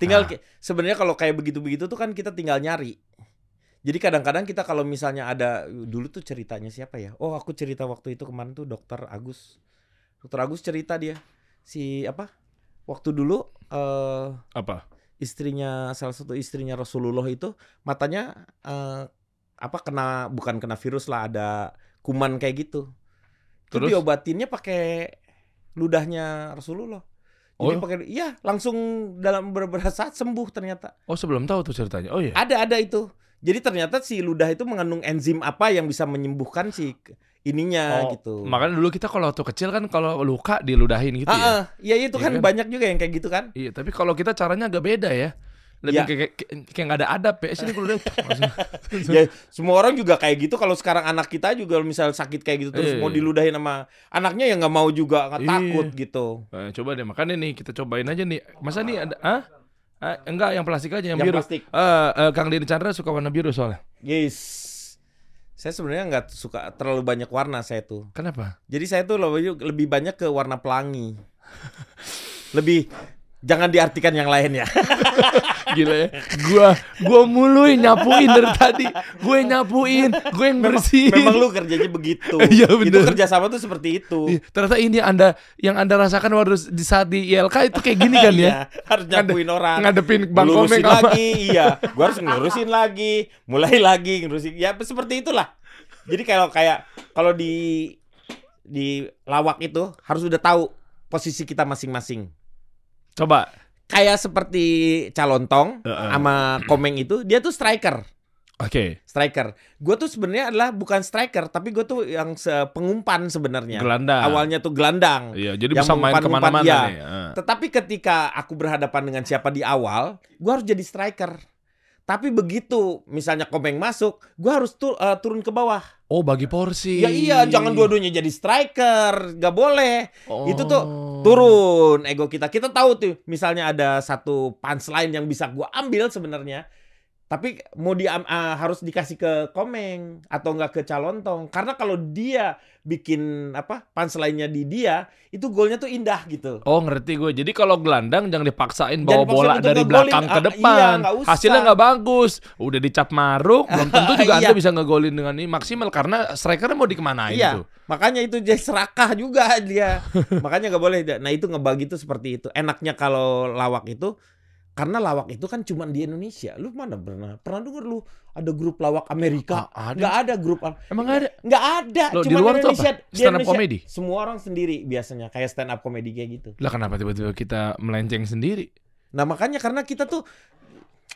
A: Tinggal
B: Ah.
A: ki- sebenarnya kalau kayak begitu-begitu tuh kan kita tinggal nyari. Jadi kadang-kadang kita kalau misalnya ada dulu tuh ceritanya siapa ya? Oh, aku cerita waktu itu kemarin tuh Dokter Agus. Dokter Agus cerita dia si apa? Waktu dulu eh
B: Apa?
A: istrinya salah satu istrinya Rasulullah itu matanya eh apa kena bukan kena virus lah ada kuman kayak gitu. Terus
B: Terus?
A: diobatinnya pakai ludahnya Rasulullah. Jadi
B: Oh.
A: pakai iya langsung dalam beberapa [LAUGHS] saat sembuh ternyata.
B: Oh, sebelum tahu tuh ceritanya. Oh iya.
A: Ada ada itu. Jadi ternyata si ludah itu mengandung enzim apa yang bisa menyembuhkan si ininya
B: Oh,
A: gitu.
B: Makanya dulu kita kalau waktu kecil kan kalau luka diludahin gitu
A: Ah,
B: ya.
A: ah, iya itu
B: Iya
A: kan
B: kan?
A: banyak juga yang kayak gitu kan.
B: Iya, tapi kalau kita caranya agak beda ya. Lebih
A: Ya.
B: kayak kayak nggak ada adab ya. Sini gue udah [LAUGHS]
A: ya semua orang juga kayak gitu kalau sekarang anak kita juga misal sakit kayak gitu terus
B: Iya,
A: mau
B: iya.
A: diludahin sama anaknya ya nggak mau juga nggak
B: Iya.
A: takut gitu
B: Eh, coba deh makanya nih kita cobain aja nih. Masa nih ada ah? Ah, enggak yang plastik aja yang,
A: yang
B: biru.
A: plastik
B: Eh, eh, Kang Dini Chandra suka warna biru soalnya.
A: yes saya sebenarnya nggak suka terlalu banyak warna saya tuh
B: Kenapa?
A: jadi saya tuh lebih lebih banyak ke warna pelangi lebih jangan diartikan yang lain ya [LAUGHS]
B: Gila ya. Gua gua mulu nyapuin dari tadi. Gue nyapuin, gue yang bersihin.
A: memang lu kerjanya begitu [LAUGHS]
B: Iya,
A: itu
B: bener.
A: kerjasama tuh seperti itu
B: Ih, Ternyata ini Anda yang Anda rasakan waktu di saat di ILK itu kayak gini kan ya. [LAUGHS]
A: Iya, harus nyapuin orang
B: Ngadepin Bang Komeng sama
A: lagi iya gua harus ngurusin lagi mulai lagi ngurusin ya seperti itulah jadi kalau kayak kalau di di lawak itu harus udah tahu posisi kita masing-masing
B: Coba.
A: kayak seperti calontong
B: Heeh.
A: sama komeng itu dia tuh striker
B: Oke.
A: striker. Gue tuh sebenarnya adalah bukan striker, tapi gue tuh yang se- pengumpan sebenarnya.
B: Gelandang.
A: Awalnya tuh gelandang.
B: Iya, jadi
A: Yang
B: bisa main
A: ke
B: mana-mana
A: iya.
B: nih. Ah.
A: Tetapi ketika aku berhadapan dengan siapa di awal, gue harus jadi striker. Tapi begitu misalnya Komeng masuk, gue harus tu- eh, turun ke bawah.
B: Oh, bagi porsi.
A: Ya iya, jangan dua-duanya jadi striker, gak boleh.
B: Oh.
A: Itu tuh turun ego kita. Kita tahu tuh, misalnya ada satu punchline yang bisa gua ambil sebenarnya. Tapi mau di ah, harus dikasih ke Komeng atau enggak ke Calontong. Karena kalau dia bikin apa punchline-nya di dia, itu golnya tuh indah gitu.
B: Oh ngerti gue. Jadi kalau gelandang jangan dipaksain
A: Jangan
B: bawa
A: dipaksain
B: bola dari belakang ke
A: Ah,
B: depan.
A: iya, nggak usah.
B: Hasilnya nggak bagus. Udah dicap maruk, belum [LAUGHS] tentu juga
A: Iya.
B: anda bisa ngegolin dengan ini maksimal karena strikernya mau dikemanain
A: Iya,
B: tuh.
A: makanya itu jadi serakah juga dia. makanya nggak boleh. Nah itu ngebagi itu seperti itu. Enaknya kalau lawak itu karena lawak itu kan cuma di Indonesia. Lu mana pernah pernah denger lu ada grup lawak Amerika?
B: Ah, ada.
A: Nggak ada grup
B: Emang nggak ada?
A: nggak ada.
B: Loh, di
A: cuma
B: luar tuh
A: Indonesia.
B: apa?
A: di
B: Stand up
A: Indonesia,
B: comedy?
A: Semua orang sendiri biasanya kayak stand up comedy kayak gitu.
B: Lah kenapa tiba-tiba kita melenceng sendiri?
A: Nah makanya karena kita tuh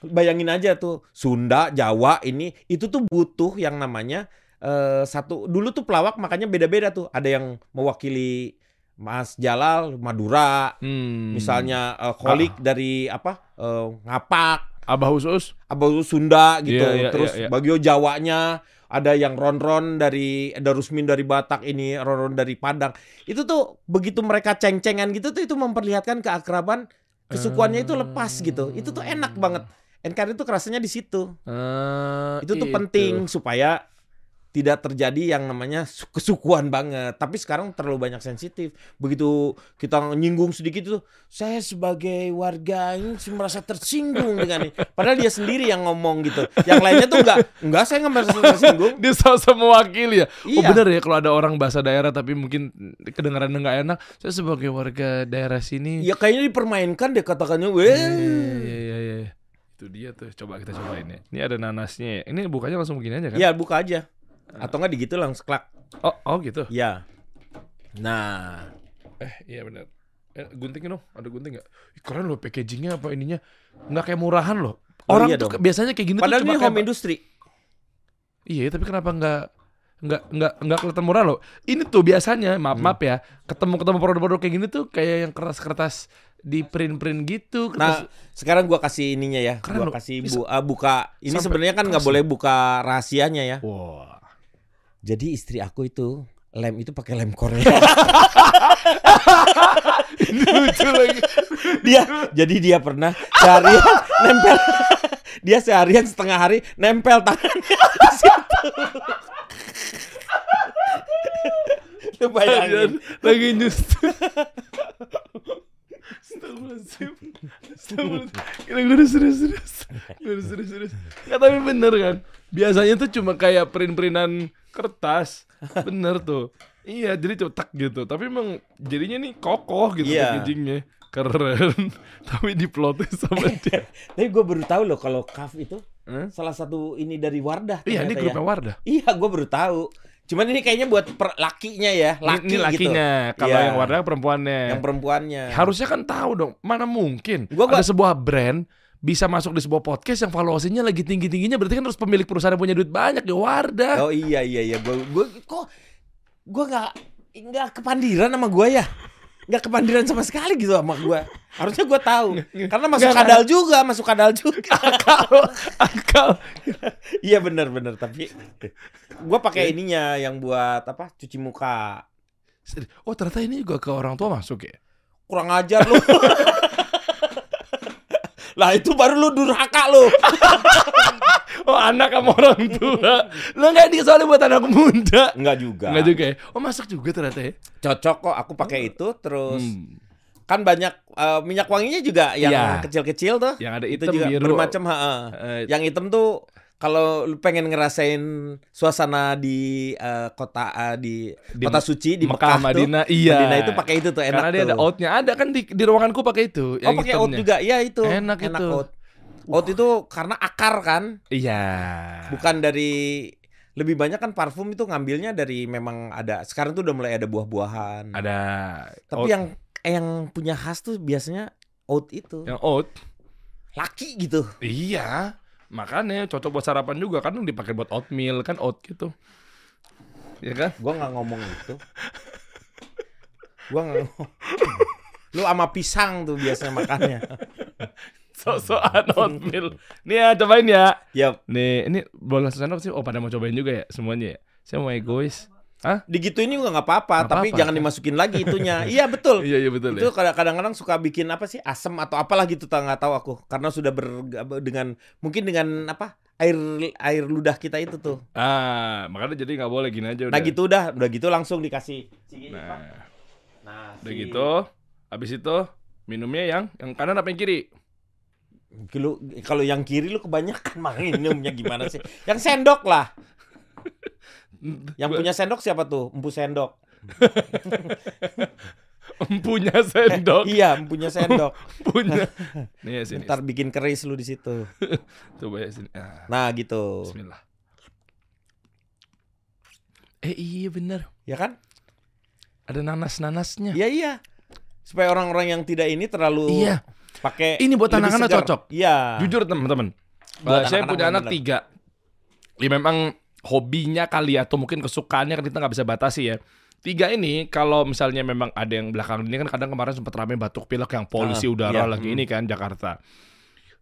A: bayangin aja tuh Sunda, Jawa ini itu tuh butuh yang namanya eh, satu dulu tuh pelawak makanya beda-beda tuh. Ada yang mewakili Mas Jalal Madura,
B: Hmm.
A: misalnya eh, Kholik dari apa eh, Ngapak,
B: Abah Usus.
A: Abah Sunda gitu.
B: Iya, iya,
A: Terus
B: iya, iya.
A: Bagio Jawanya ada yang Ron-Ron dari ada Rusmin dari Batak ini Ron-Ron dari Padang. Itu tuh begitu mereka ceng-cengan gitu tuh itu memperlihatkan keakraban kesukuannya itu lepas gitu. Itu tuh enak banget. NKRI itu kerasanya di situ.
B: Eh,
A: Itu tuh penting supaya tidak terjadi yang namanya su- kesukuan banget. Tapi sekarang terlalu banyak sensitif. Begitu kita nyinggung sedikit itu, saya sebagai warga ini merasa tersinggung dengan ini. Padahal dia sendiri yang ngomong gitu. Yang lainnya tuh enggak, enggak saya nggak merasa tersinggung. [LAUGHS]
B: Dia sosok mewakili ya. Oh
A: Iya.
B: bener ya kalau ada orang bahasa daerah tapi mungkin kedengaran nggak enak. Saya sebagai warga daerah sini.
A: Ya kayaknya dipermainkan deh katakannya, weh.
B: Iya, iya, iya, iya. Itu dia tuh. Coba kita cobain ya. Ini ada nanasnya ya. Ini bukanya langsung begini aja kan?
A: Ya buka aja. Atau enggak digitu langsung klak.
B: Oh, oh gitu.
A: Ya. Nah,
B: Eh, iya benar. Eh, guntingin dong. Ada gunting nggak? Keren loh packagingnya apa ininya. Nggak kayak murahan loh.
A: Oh,
B: Orang
A: iya
B: tuh
A: dong.
B: biasanya kayak gini
A: padahal
B: tuh
A: ini
B: cuma
A: home
B: kayak-
A: industry.
B: Iya, tapi kenapa nggak nggak nggak nggak kelihatan murah loh. Ini tuh biasanya maaf
A: Hmm.
B: maaf ya ketemu ketemu produk-produk kayak gini tuh kayak yang kertas-kertas di print-print gitu.
A: Nah,
B: Kertas,
A: sekarang gua kasih ininya ya.
B: Keren
A: gua
B: loh.
A: kasih bu, ah, buka. Ini sebenarnya kan nggak boleh buka rahasianya ya.
B: wah.
A: Jadi istri aku itu lem itu pakai lem Korea. [LAUGHS]
B: Lucu lagi.
A: dia jadi dia pernah seharian nempel dia seharian setengah hari nempel tangannya di situ. Lu bayangin.
B: lagi nyus. Astagfirullahaladzim. Gue udah serius-serius. Gue udah serius-serius. Nggak, tapi bener kan. Biasanya tuh cuma kayak print-printan kertas. Bener tuh. Iya, jadi cetak gitu. Tapi emang jadinya nih kokoh gitu
A: Iya.
B: packagingnya. Keren. [LAUGHS] tapi diplotin sama [LAUGHS] dia.
A: Tapi gue baru tahu loh kalau kaf itu
B: Hah?
A: salah satu ini dari Wardah.
B: Iya, ini grupnya
A: ya.
B: Wardah.
A: Iya, gue baru tahu. Cuman ini kayaknya buat per, lakinya ya, laki
B: ini lakinya.
A: gitu.
B: Kalau
A: Iya.
B: yang Wardah perempuannya.
A: Yang perempuannya.
B: Harusnya kan tahu dong, mana mungkin
A: Gua- gua-
B: ada sebuah brand bisa masuk di sebuah podcast yang valuasinya lagi tinggi-tingginya berarti kan harus pemilik perusahaan punya duit banyak ya Wardah.
A: Oh iya iya iya. Gue gue kok gue nggak nggak kepandiran sama gue ya? Nggak kepandiran sama sekali gitu sama gue harusnya gue tahu. Karena masuk
B: Nggak,
A: kadal juga masuk kadal juga. [LAUGHS]
B: Akal, akal.
A: iya bener bener tapi gue pakai ininya yang buat apa? Cuci muka.
B: Oh ternyata ini juga ke orang tua masuk ya?
A: kurang ajar lu [LAUGHS] lah itu baru lu durhaka lu [LAUGHS]
B: Oh anak sama orang tua. Lo nggak di soalnya buat anak muda.
A: Enggak juga
B: Nggak juga ya? Oh masak juga ternyata ya?
A: cocok kok aku pakai itu terus
B: Hmm.
A: kan banyak eh, minyak wanginya juga yang
B: Iya.
A: kecil-kecil tuh
B: Yang ada
A: itu
B: hitam,
A: juga
B: biru.
A: bermacam ha
B: Eh,
A: yang hitam tuh kalau lu pengen ngerasain suasana di eh, kota eh, di,
B: Di
A: kota suci di
B: Mekah,
A: Mekah, tuh
B: Madinah, iya.
A: Madinah itu pakai itu tuh enak
B: Karena dia
A: tuh.
B: ada oatnya. Ada kan di, di ruanganku pakai itu.
A: oh pakai
B: hitamnya.
A: juga iya itu
B: Enak itu.
A: oat oat itu karena akar kan
B: Iya.
A: bukan dari lebih banyak kan parfum itu ngambilnya dari memang ada sekarang tuh udah mulai ada buah-buahan
B: Ada.
A: tapi
B: oat.
A: yang yang punya khas tuh biasanya oat itu
B: yang oat.
A: laki gitu
B: Iya. Makanya cocok buat sarapan juga kan dipakai buat oatmeal kan oat gitu. Ya kan?
A: Gua nggak ngomong gitu. Gua nggak ngomong. [LAUGHS] Lu sama pisang tuh biasanya makannya. [LAUGHS]
B: Sok-sokan oatmeal. Nih ya cobain ya.
A: Yap.
B: Nih, ini bola sendok sih. Oh, pada mau cobain juga ya semuanya ya. Saya mau egois. Hah?
A: Digituin juga nggak apa-apa, tapi
B: apa-apa,
A: jangan
B: kan?
A: dimasukin lagi itunya. [LAUGHS] iya betul.
B: Iya, iya betul
A: itu
B: ya.
A: kadang- kadang-kadang suka bikin apa sih asem atau apalah gitu tak nggak tahu aku karena sudah ber dengan mungkin dengan apa air air ludah kita itu tuh
B: Ah, makanya jadi nggak boleh gini aja udah.
A: nah gitu udah udah gitu langsung dikasih Pak.
B: Nah,
A: nah
B: udah
A: si-
B: gitu. Habis itu minumnya yang yang kanan apa yang kiri?
A: Lu- kalau yang kiri lu kebanyakan minumnya gimana sih yang sendok lah yang punya sendok siapa tuh empu sendok [LAUGHS]
B: punya sendok,
A: iya punya sendok [LAUGHS]
B: punya. [LAUGHS] Nih sini.
A: ntar bikin keris lu di situ
B: Coba ya sini. Ah,
A: nah gitu
B: Bismillah. Eh iya bener
A: ya kan
B: Ada nanas-nanasnya.
A: iya iya supaya orang-orang yang tidak ini terlalu
B: Iya.
A: pakai
B: Ini buat anak-anak cocok.
A: Iya.
B: Jujur teman-teman.
A: Buat
B: Eh, saya
A: anak-anak
B: punya anak
A: bener.
B: tiga. Ya memang hobinya kali atau mungkin kesukaannya kan kita nggak bisa batasi ya. Tiga ini kalau misalnya memang ada yang belakang ini kan kadang kemarin sempat ramai batuk pilek yang polusi
A: Ah,
B: udara
A: iya,
B: lagi
A: hmm.
B: ini kan Jakarta.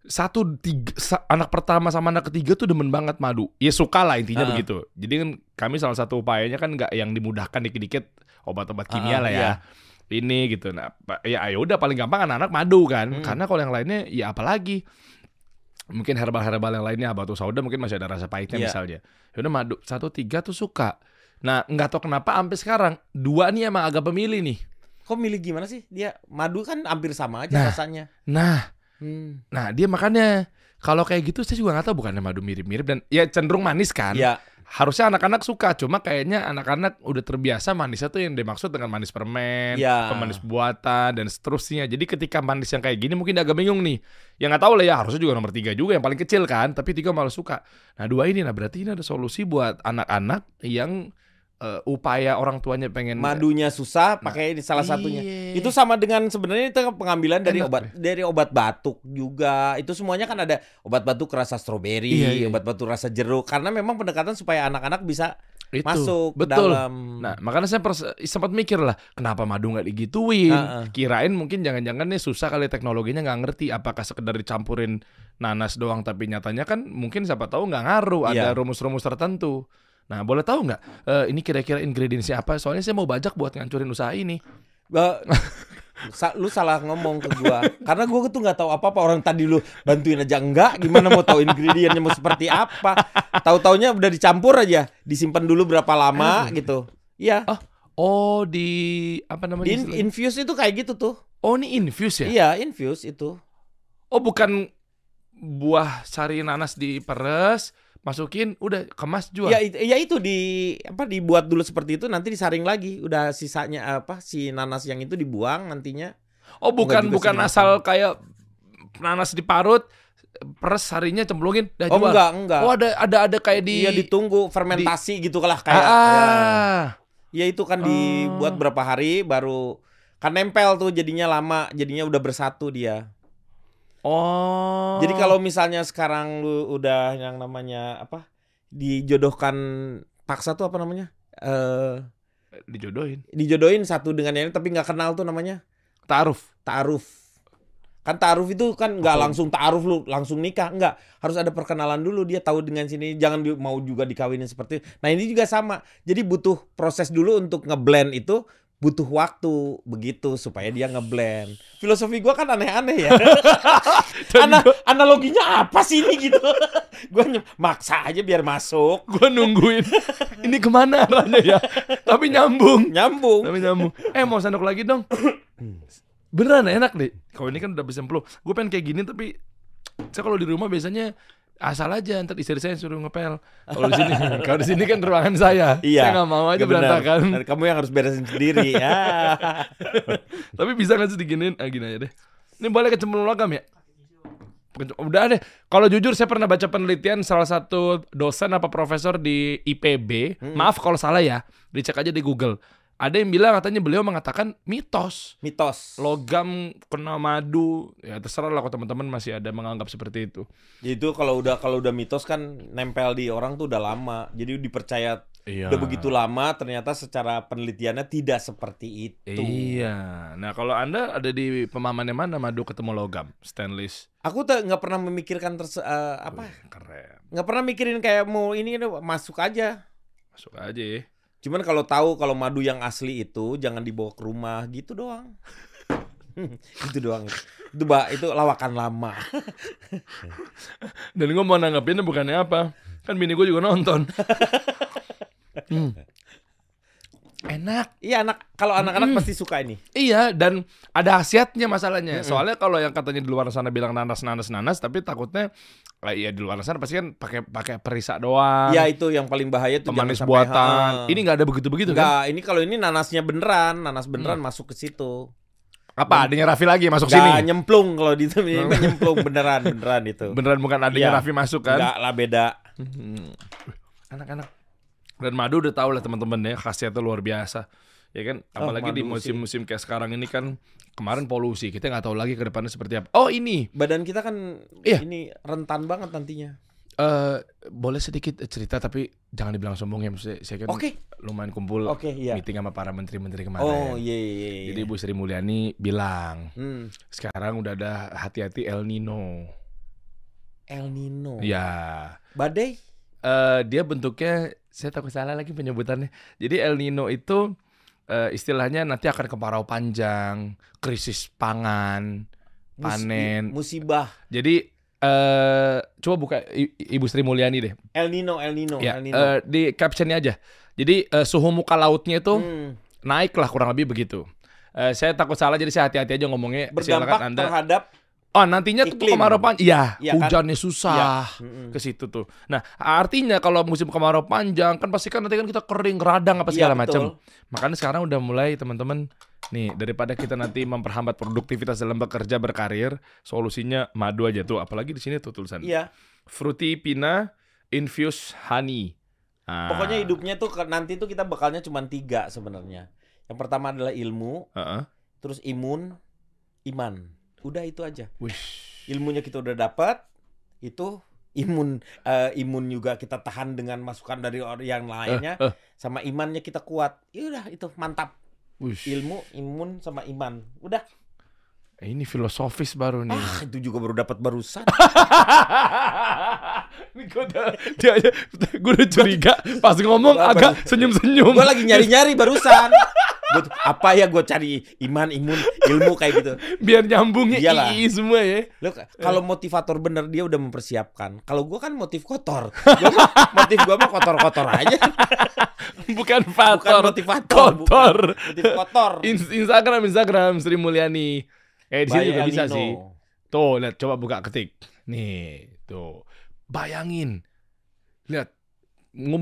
B: Satu tiga, sa- anak pertama sama anak ketiga tuh demen banget madu. Ya suka lah intinya
A: Ah.
B: begitu. Jadi kan kami salah satu upayanya kan nggak yang dimudahkan dikit-dikit obat-obat kimia
A: Ah,
B: lah ya.
A: iya.
B: Ini gitu. Nah, ya ayo udah paling gampang anak-anak madu kan.
A: Hmm.
B: Karena kalau yang lainnya ya apalagi mungkin herbal-herbal yang lainnya batu sauda mungkin masih ada rasa pahitnya
A: Iya.
B: misalnya. Ya udah madu satu tiga tuh suka. Nah nggak tahu kenapa sampai sekarang dua nih emang agak pemilih nih.
A: Kok milih gimana sih? Dia madu kan hampir sama aja
B: Nah.
A: rasanya.
B: Nah,
A: Hmm.
B: nah dia makanya kalau kayak gitu saya juga nggak tahu bukannya madu mirip-mirip dan ya cenderung manis kan.
A: Ya,
B: Harusnya anak-anak suka, cuma kayaknya anak-anak udah terbiasa manisnya tuh yang dimaksud dengan manis permen,
A: Ya.
B: pemanis buatan dan seterusnya. Jadi ketika manis yang kayak gini mungkin agak bingung nih. Ya nggak tahu lah ya, harusnya juga nomor tiga juga yang paling kecil kan, tapi tiga malah suka. Nah dua ini, nah berarti ini ada solusi buat anak-anak yang eh, upaya orang tuanya pengen
A: madunya susah,
B: Nah,
A: pakai ini salah satunya.
B: Iya.
A: Itu sama dengan sebenarnya itu pengambilan dari
B: Enak,
A: obat dari obat batuk juga. Itu semuanya kan ada obat batuk rasa stroberi,
B: Iya, iya.
A: obat batuk rasa jeruk. Karena memang pendekatan supaya anak-anak bisa
B: Itu,
A: masuk
B: betul.
A: dalam.
B: Nah, makanya saya pers- sempat mikir lah, kenapa madu nggak digituin?
A: Heeh.
B: Kirain mungkin jangan-jangan nih susah kali teknologinya nggak ngerti. Apakah sekedar dicampurin nanas doang, tapi nyatanya kan mungkin siapa tahu nggak ngaruh. Ada
A: Iya.
B: rumus-rumus tertentu. Nah, boleh tahu nggak eh, ini kira-kira ingredientsnya apa? Soalnya saya mau bajak buat ngancurin usaha ini.
A: Ba- Sa- lu salah ngomong ke gua. Karena gua tuh nggak tahu apa-apa. Orang tadi lu bantuin aja enggak. Gimana mau tahu ingredientnya mau seperti apa? Tahu-taunya udah dicampur aja. Disimpan dulu berapa lama gitu. Iya.
B: Oh, di apa namanya?
A: di in- infuse itu kayak gitu tuh.
B: Oh, ini infuse ya?
A: iya infuse itu.
B: Oh, bukan buah sari nanas diperes, masukin, udah kemas jual.
A: ya, ya itu di apa dibuat dulu seperti itu nanti disaring lagi udah sisanya apa si nanas yang itu dibuang nantinya
B: Oh bukan bukan asal kayak nanas diparut, peres harinya cemplungin, dah
A: oh
B: jual.
A: enggak enggak
B: Oh ada ada ada kayak di.
A: Iya ditunggu fermentasi gitu lah
B: ah,
A: kayak ya.
B: ah.
A: Ya itu kan dibuat
B: Oh.
A: berapa hari baru kan nempel tuh jadinya lama, jadinya udah bersatu dia.
B: Oh.
A: Jadi kalau misalnya sekarang lu udah yang namanya apa? dijodohkan paksa tuh apa namanya? Eh
B: dijodohin,
A: dijodohin satu dengan yang lain tapi nggak kenal tuh namanya
B: taruh.
A: ta'aruf. Kan ta'aruf itu kan nggak langsung ta'aruf lu langsung nikah, nggak. Harus ada perkenalan dulu dia tahu dengan sini, jangan di- mau juga dikawinin seperti itu. Nah, ini juga sama. Jadi butuh proses dulu untuk ngeblend itu butuh waktu begitu supaya dia ngeblend. Filosofi gua kan aneh-aneh ya. [LAUGHS] Ana- analoginya apa sih ini gitu? [LAUGHS] gua nye- maksa aja biar masuk.
B: Gua nungguin. ini ke mana arahnya ya? Tapi nyambung.
A: Nyambung.
B: Tapi nyambung. Eh mau sendok lagi dong. Beneran enak deh. Kalau ini kan udah bisa. Gue pengen kayak gini tapi saya kalau di rumah biasanya asal aja ntar istri saya suruh ngepel. Kalau di sini, [LAUGHS] kalau di sini kan ruangan saya.
A: Iya.
B: Saya nggak mau aja berantakan.
A: Dan Kamu yang harus beresin sendiri ya. [LAUGHS]
B: Tapi bisa nggak sih diginiin? Ah gini aja deh. Ini boleh kecemplung logam ya? Udah deh. Kalau jujur saya pernah baca penelitian salah satu dosen apa profesor di IPB.
A: Hmm.
B: Maaf kalau salah ya. Dicek aja di Google. Ada yang bilang katanya beliau mengatakan mitos.
A: Mitos.
B: Logam kena madu, ya terserah lah kalau teman-teman masih ada menganggap seperti itu.
A: Jadi itu kalau udah kalau udah mitos kan nempel di orang tuh udah lama. Jadi dipercaya
B: Iya.
A: udah begitu lama ternyata secara penelitiannya tidak seperti itu.
B: Iya. Nah kalau anda ada di pemahamannya mana madu ketemu logam, stainless?
A: Aku tuh nggak pernah memikirkan terse eh, apa?
B: Wih, keren.
A: Nggak pernah mikirin kayak mau ini ini, masuk aja.
B: Masuk aja ya.
A: Cuman kalau tahu kalau madu yang asli itu jangan dibawa ke rumah gitu doang. [LAUGHS] itu doang. Itu Mbak, itu lawakan lama.
B: Dan gue mau nanggapinnya bukannya apa. Kan bini gue juga nonton. [LAUGHS] Hmm. Enak.
A: Iya anak kalau anak-anak
B: Mm-mm.
A: pasti suka ini.
B: Iya, dan ada khasiatnya masalahnya.
A: Mm-mm.
B: Soalnya kalau yang katanya di luar sana bilang nanas nanas nanas, tapi takutnya eh, iya di luar sana pasti kan pakai pakai perisa doang.
A: Iya itu yang paling bahaya tuh
B: pemanis buatan.
A: Ha.
B: Ini nggak ada begitu-begitu kan?
A: Enggak, ini kalau ini nanasnya beneran, nanas beneran masuk ke situ.
B: Apa? Adanya Raffi lagi masuk
A: Enggak
B: sini.
A: nyemplung kalau di ini mah [LAUGHS] nyemplung beneran beneran itu.
B: Beneran bukan adanya
A: Iya.
B: Raffi masuk kan?
A: Enggak lah beda.
B: Hmm. Anak-anak. Dan madu udah tahu lah teman-teman ya khasiatnya luar biasa. Ya kan,
A: Oh,
B: apalagi di
A: madu sih.
B: musim-musim kayak sekarang ini kan kemarin polusi. Kita nggak tahu lagi ke depannya seperti apa. Oh, ini
A: Badan kita kan
B: Iya.
A: ini rentan banget nantinya.
B: eh boleh sedikit cerita tapi jangan dibilang sombong ya maksudnya saya kan
A: Oke.
B: lumayan kumpul
A: Oke, iya.
B: meeting sama para menteri-menteri kemarin.
A: Oh, iya iya iya.
B: Jadi Bu Sri Mulyani bilang,
A: Hmm.
B: sekarang udah ada hati-hati El Nino.
A: El Nino.
B: Ya.
A: Badai?
B: eh dia bentuknya saya takut salah lagi penyebutannya. Jadi El Nino itu eh, istilahnya nanti akan kemarau panjang, krisis pangan, panen.
A: musibah.
B: Jadi eh coba buka I- Ibu Sri Mulyani deh.
A: El Nino, El Nino,
B: ya,
A: El Nino.
B: eh, di captionnya aja. Jadi eh, suhu muka lautnya itu
A: Hmm.
B: naik lah kurang lebih begitu. Eh, saya takut salah jadi saya hati-hati aja ngomongnya.
A: Berdampak
B: Silakan Anda.
A: terhadap
B: Oh, nantinya tuh
A: iklim.
B: kemarau panjang. Iya,
A: kan?
B: hujannya susah.
A: Mm-mm.
B: ke situ tuh. Nah, artinya kalau musim kemarau panjang kan pasti kan nanti kan kita kering, radang apa
A: Iya,
B: segala
A: betul.
B: macam. Makanya sekarang udah mulai teman-teman nih daripada kita nanti memperhambat produktivitas dalam bekerja berkarir, solusinya madu aja tuh. Apalagi di sini tuh tulisan.
A: Iya.
B: Fruity Pina Infused Honey. Ah.
A: Pokoknya hidupnya tuh nanti tuh kita bakalnya cuma tiga sebenarnya. Yang pertama adalah ilmu,
B: Heeh.
A: terus imun, iman. Udah itu aja.
B: Wish.
A: Ilmunya kita udah dapat, itu imun eh, imun juga kita tahan dengan masukan dari orang yang lainnya,
B: eh.
A: sama imannya kita kuat. Ya udah itu mantap.
B: Wish.
A: Ilmu, imun, sama iman. Udah.
B: Eh, Ini filosofis baru nih.
A: Ah itu juga baru dapat barusan. [LAUGHS]
B: Ini gua udah, dia gue udah curiga pas ngomong agak senyum-senyum.
A: gue lagi nyari-nyari barusan. [LAUGHS] Gua apa ya gue cari iman, imun, ilmu kayak gitu.
B: biar nyambungnya
A: Iyalah.
B: ii semua ya.
A: Lo kalau motivator bener dia udah mempersiapkan. Kalau gua kan motif kotor. Gua motif gua mah kotor-kotor aja. [LAUGHS]
B: Bukan
A: Bukan
B: faktor,
A: motivator.
B: kotor.
A: bukan. Motif kotor. [LAUGHS]
B: In- Instagram, Instagram Sri Mulyani. Eh di sini juga bisa sih. Tuh, lihat coba buka ketik. Nih, tuh. Bayangin. Lihat.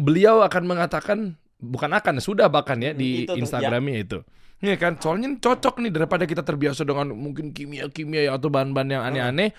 B: Beliau akan mengatakan bukan akan sudah bahkan ya di
A: itu tuh,
B: Instagramnya itu. Iya kan, soalnya cocok nih daripada kita terbiasa dengan mungkin kimia-kimia ya, atau bahan-bahan yang aneh-aneh.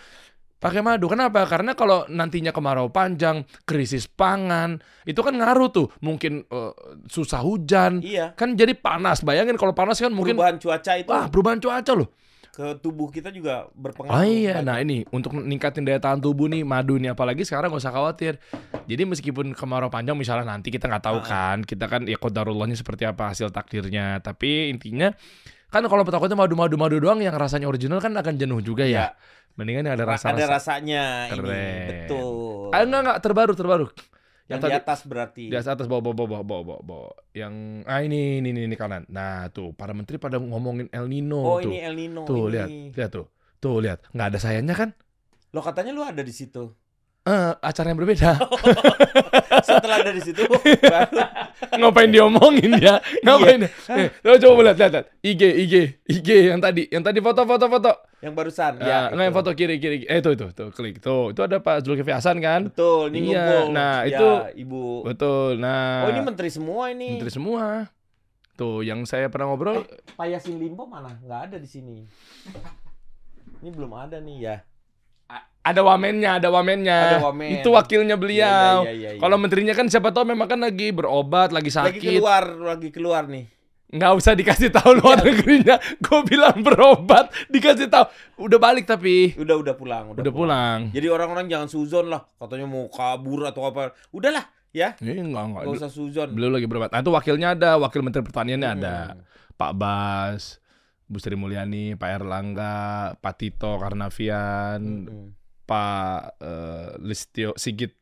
B: Pakai madu. Kenapa? Karena kalau nantinya kemarau panjang, krisis pangan, itu kan ngaruh tuh. Mungkin eh, susah hujan,
A: Iya.
B: kan jadi panas. Bayangin kalau panas kan mungkin
A: Perubahan cuaca itu
B: wah perubahan cuaca loh.
A: Ke tubuh kita juga berpengaruh.
B: Oh iya, nah ini untuk ningkatin daya tahan tubuh nih madu nih apalagi sekarang gak usah khawatir. Jadi meskipun kemarau panjang misalnya nanti kita nggak tahu
A: Ah.
B: kan, kita kan ya kodarullahnya seperti apa hasil takdirnya. Tapi intinya kan kalau takutnya madu-madu-madu doang yang rasanya original kan akan jenuh juga ya. Mendingan yang ada
A: Ada
B: rasa-rasa.
A: rasanya ini.
B: Keren.
A: Betul.
B: Ah enggak enggak terbaru terbaru.
A: Yang
B: Yang
A: di atas berarti.
B: di atas bawa bawa bawa bawa bawa, bawa. Yang ah ini ini ini, ini kanan. Nah, tuh para menteri pada ngomongin El Nino
A: oh,
B: tuh.
A: ini El Nino.
B: tuh
A: ini.
B: lihat, lihat tuh. Tuh lihat, nggak ada sayanya kan?
A: Lo katanya lu ada di situ.
B: Eh, acara yang berbeda. [LAUGHS]
A: Setelah ada di situ baru
B: Ngapain diomongin ya? Ngapain? Eh, coba coba lihat, lihat. IG, IG, IG yang tadi, yang tadi foto, foto, foto.
A: yang barusan.
B: Ya,
A: ya,
B: nggak yang
A: itu.
B: foto kiri, kiri. Eh, itu, itu, tuh, klik. Tuh, itu ada Pak Zulkifli Hasan kan?
A: Betul, ini
B: Iya, nah,
A: Ya,
B: itu-
A: Ibu.
B: Betul. Nah,
A: Oh, ini menteri semua ini.
B: menteri semua. Tuh, yang saya pernah ngobrol,
A: Pak Yasin Limpo mana? Nggak ada di sini. Ini belum ada nih ya.
B: Ada wamennya, ada wamennya.
A: Ada wamen.
B: Itu wakilnya beliau.
A: Iya, iya, iya, iya.
B: Kalau menterinya kan siapa tahu memang kan lagi berobat, lagi
A: lagi
B: sakit.
A: keluar, lagi keluar nih.
B: nggak usah dikasih tahu luar
A: Iya.
B: negerinya. [LAUGHS] Gue bilang berobat, dikasih tahu. Udah balik tapi.
A: Udah udah pulang,
B: Udah, pulang.
A: Jadi orang-orang jangan suzon lah, katanya mau kabur atau apa. Udahlah, ya.
B: Eh, enggak, enggak.
A: Gak usah suzon.
B: Beliau lagi berobat. Nah, itu wakilnya ada, wakil Menteri Pertaniannya ada.
A: Hmm.
B: Pak Bas, Bu Sri Mulyani, Pak Erlangga, Pak Tito Karnavian,
A: Hmm.
B: Pak eh, Listio Sigit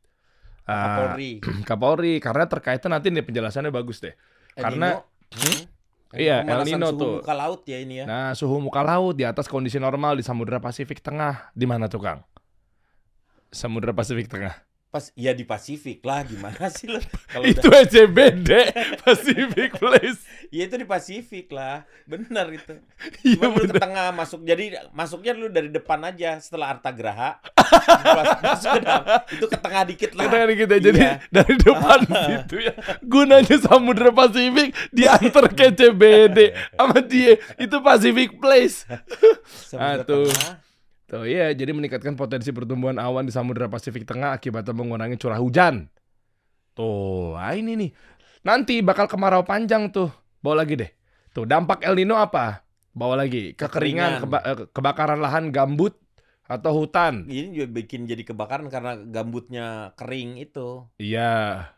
B: ah,
A: Kapolri. [CLEARS THROAT]
B: Kapolri karena terkaitan nanti nih penjelasannya bagus deh.
A: El
B: Karena-
A: Nino. Hmm?
B: Iya, El Nino
A: suhu
B: tuh.
A: muka laut ya ini ya.
B: Nah, suhu muka laut di atas kondisi normal di Samudra Pasifik Tengah. Di mana tuh, Kang? Samudra Pasifik Tengah.
A: Pas ya di Pasifik lah, gimana sih lo? Kalau
B: Itu
A: udah,
B: SCBD, Pacific [LAUGHS] Place.
A: ya itu di Pasifik lah, benar itu.
B: Iya
A: Cuma lu ke tengah masuk, jadi masuknya lu dari depan aja setelah Artagraha. [LAUGHS] masuk ke dalam, itu ke tengah dikit lah.
B: Kita kita jadi
A: Iya.
B: dari depan [LAUGHS] situ ya. Gunanya Samudra Pasifik diantar ke CBD sama dia itu Pacific Place.
A: Samudra. Tengah.
B: Tuh iya, jadi meningkatkan potensi pertumbuhan awan di Samudra Pasifik Tengah akibatnya mengurangi curah hujan. Tuh, ah ini nih. Nanti bakal kemarau panjang tuh. Bawa lagi deh. Tuh, dampak El Nino apa? Bawa lagi. Kekeringan,
A: Kekeringan.
B: keba- eh, kebakaran lahan gambut atau hutan.
A: Ini juga bikin jadi kebakaran karena gambutnya kering itu.
B: Iya.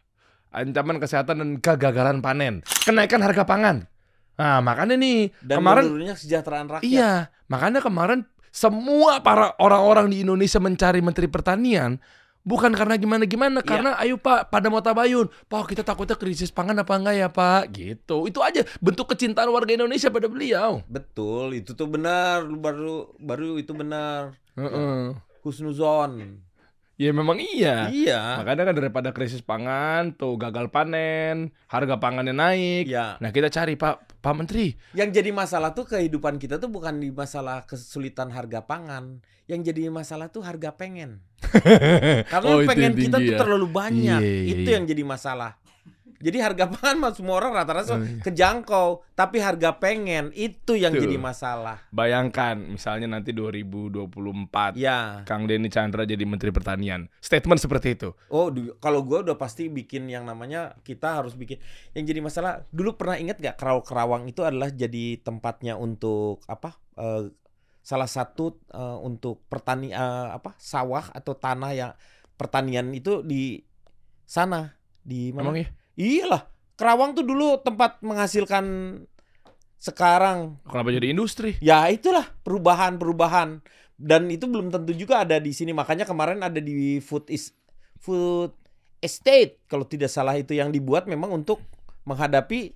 B: Ancaman kesehatan dan kegagalan panen. Kenaikan harga pangan. Nah, makanya nih
A: Dan
B: kemarin
A: menurunnya kesejahteraan rakyat.
B: Iya, makanya kemarin semua para orang-orang di Indonesia mencari menteri pertanian bukan karena gimana-gimana,
A: Iya.
B: karena ayo Pak pada mau tabayun. Pak, kita takutnya krisis pangan apa enggak ya, Pak? Gitu. Itu aja bentuk kecintaan warga Indonesia pada beliau.
A: Betul, itu tuh benar. Baru baru itu benar.
B: Heeh.
A: Husnuzon.
B: Ya memang iya.
A: Iya.
B: Makanya kan daripada krisis pangan, tuh gagal panen, harga pangannya naik.
A: Iya.
B: Nah, kita cari Pak Pak Menteri.
A: Yang jadi masalah tuh kehidupan kita tuh bukan di masalah kesulitan harga pangan. Yang jadi masalah tuh harga pengen. [LAUGHS] Karena
B: Oh,
A: pengen kita
B: tinggi
A: tuh
B: ya.
A: terlalu banyak.
B: Iya, iya,
A: itu
B: iya.
A: yang jadi masalah. Jadi harga pangan mah semua orang rata-rata
B: Oh, iya.
A: kejangkau, tapi harga pengen itu yang
B: Tuh.
A: jadi masalah.
B: Bayangkan misalnya nanti 2024
A: Ya.
B: Kang Denny Chandra jadi Menteri Pertanian. Statement seperti itu.
A: Oh, kalau gua udah pasti bikin yang namanya kita harus bikin. Yang jadi masalah dulu pernah ingat gak Kerawang Kerawang itu adalah jadi tempatnya untuk apa? eh, salah satu eh, untuk pertani eh, apa? sawah atau tanah yang pertanian itu di sana di mana?
B: Emang ya?
A: Iyalah, Kerawang tuh dulu tempat menghasilkan sekarang
B: Kenapa jadi industri?
A: Ya itulah perubahan-perubahan dan itu belum tentu juga ada di sini. Makanya kemarin ada di food is food estate kalau tidak salah itu yang dibuat memang untuk menghadapi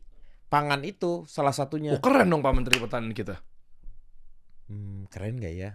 A: pangan itu salah satunya.
B: Oh, keren dong Pak Menteri Pertanian kita.
A: Hmm, keren gak ya?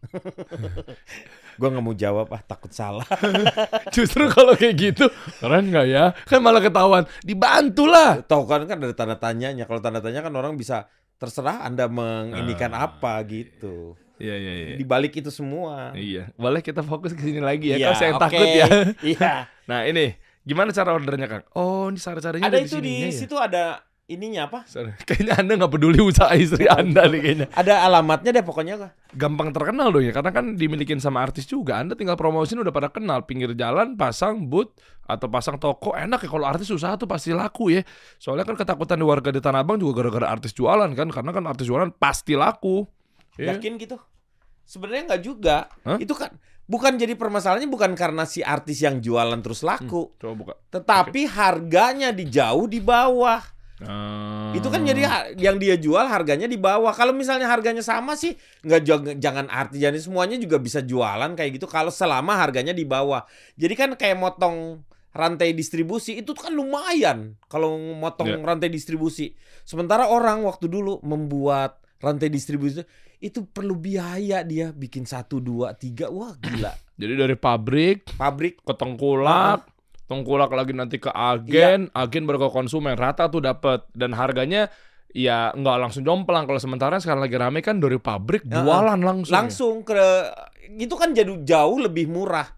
A: [LAUGHS] Gua nggak mau jawab ah takut salah. [LAUGHS]
B: Justru kalau kayak gitu, keren nggak ya? Kan malah ketahuan. Dibantu lah.
A: Tahu kan kan ada tanda tanyanya. Kalau tanda tanya kan orang bisa terserah Anda menginikan
B: Ah,
A: apa gitu.
B: Iya, iya, iya.
A: Di balik itu semua.
B: Iya, boleh kita fokus ke sini lagi ya.
A: Iya,
B: Kalau saya
A: oke.
B: takut ya.
A: Iya. [LAUGHS]
B: Nah ini, gimana cara ordernya Kang? Oh, ini cara-caranya
A: Ada
B: ada
A: itu di
B: ya?
A: situ ada ininya apa?
B: Sorry. [LAUGHS] Kayaknya Anda nggak peduli usaha istri Anda nih kayaknya.
A: Ada alamatnya deh pokoknya.
B: Gampang terkenal dong ya, karena kan dimilikin sama artis juga. Anda tinggal promosiin udah pada kenal. Pinggir jalan pasang booth atau pasang toko. Enak ya kalau artis usaha tuh pasti laku ya. Soalnya kan ketakutan di warga di Tanah Abang juga gara-gara artis jualan kan. Karena kan artis jualan pasti laku. Iya.
A: Yakin gitu? Sebenarnya nggak juga.
B: Hah?
A: Itu kan bukan jadi permasalahannya bukan karena si artis yang jualan terus laku,
B: Coba buka.
A: tetapi harganya di jauh di bawah.
B: Ah.
A: Itu kan jadi yang dia jual harganya di bawah. Kalau misalnya harganya sama sih nggak jang- jangan arti jadi semuanya juga bisa jualan kayak gitu kalau selama harganya di bawah. Jadi kan kayak motong rantai distribusi itu kan lumayan kalau motong
B: Ya.
A: rantai distribusi. Sementara orang waktu dulu membuat rantai distribusi itu perlu biaya dia bikin satu dua tiga wah gila
B: Jadi dari pabrik
A: pabrik
B: ke tengkulak, tengkulak lagi nanti ke agen, agen baru ke konsumen. Rata tuh dapat dan harganya ya nggak langsung jomplang. Kalau sementara sekarang lagi rame kan dari pabrik
A: Ya,
B: jualan langsung. ya.
A: langsung ke itu kan jadi jauh lebih murah.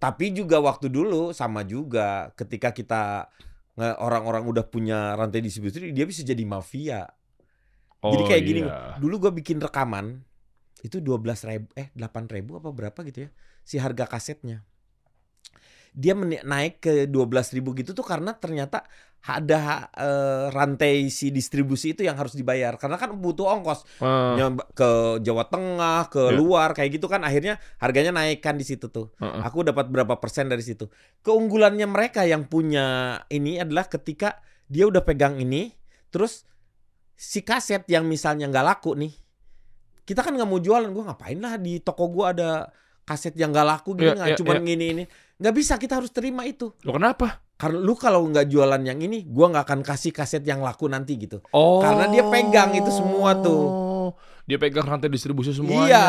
A: Tapi juga waktu dulu sama juga ketika kita orang-orang udah punya rantai distribusi dia bisa jadi mafia. jadi
B: Oh,
A: kayak gini,
B: iya.
A: dulu gua bikin rekaman itu 12 ribu eh 8 ribu apa berapa gitu ya si harga kasetnya. Dia naik ke 12 ribu gitu tuh karena ternyata ada eh, rantai si distribusi itu yang harus dibayar karena kan butuh ongkos Nyamb- ke Jawa Tengah, ke
B: Ya.
A: luar kayak gitu kan akhirnya harganya naikkan di situ tuh.
B: Heeh.
A: Aku dapat berapa persen dari situ. Keunggulannya mereka yang punya ini adalah ketika dia udah pegang ini, terus si kaset yang misalnya nggak laku nih, kita kan nggak mau jualan. Gua ngapain lah di toko gua ada kaset yang nggak laku gini,
B: Ya,
A: nggak
B: ya,
A: cuman
B: ya.
A: gini ini. Nggak bisa, kita harus terima itu.
B: Lo kenapa?
A: Karena lu kalau nggak jualan yang ini, gua nggak akan kasih kaset yang laku nanti gitu.
B: Oh.
A: Karena dia pegang itu semua tuh.
B: Dia pegang rantai distribusi semuanya.
A: Iya.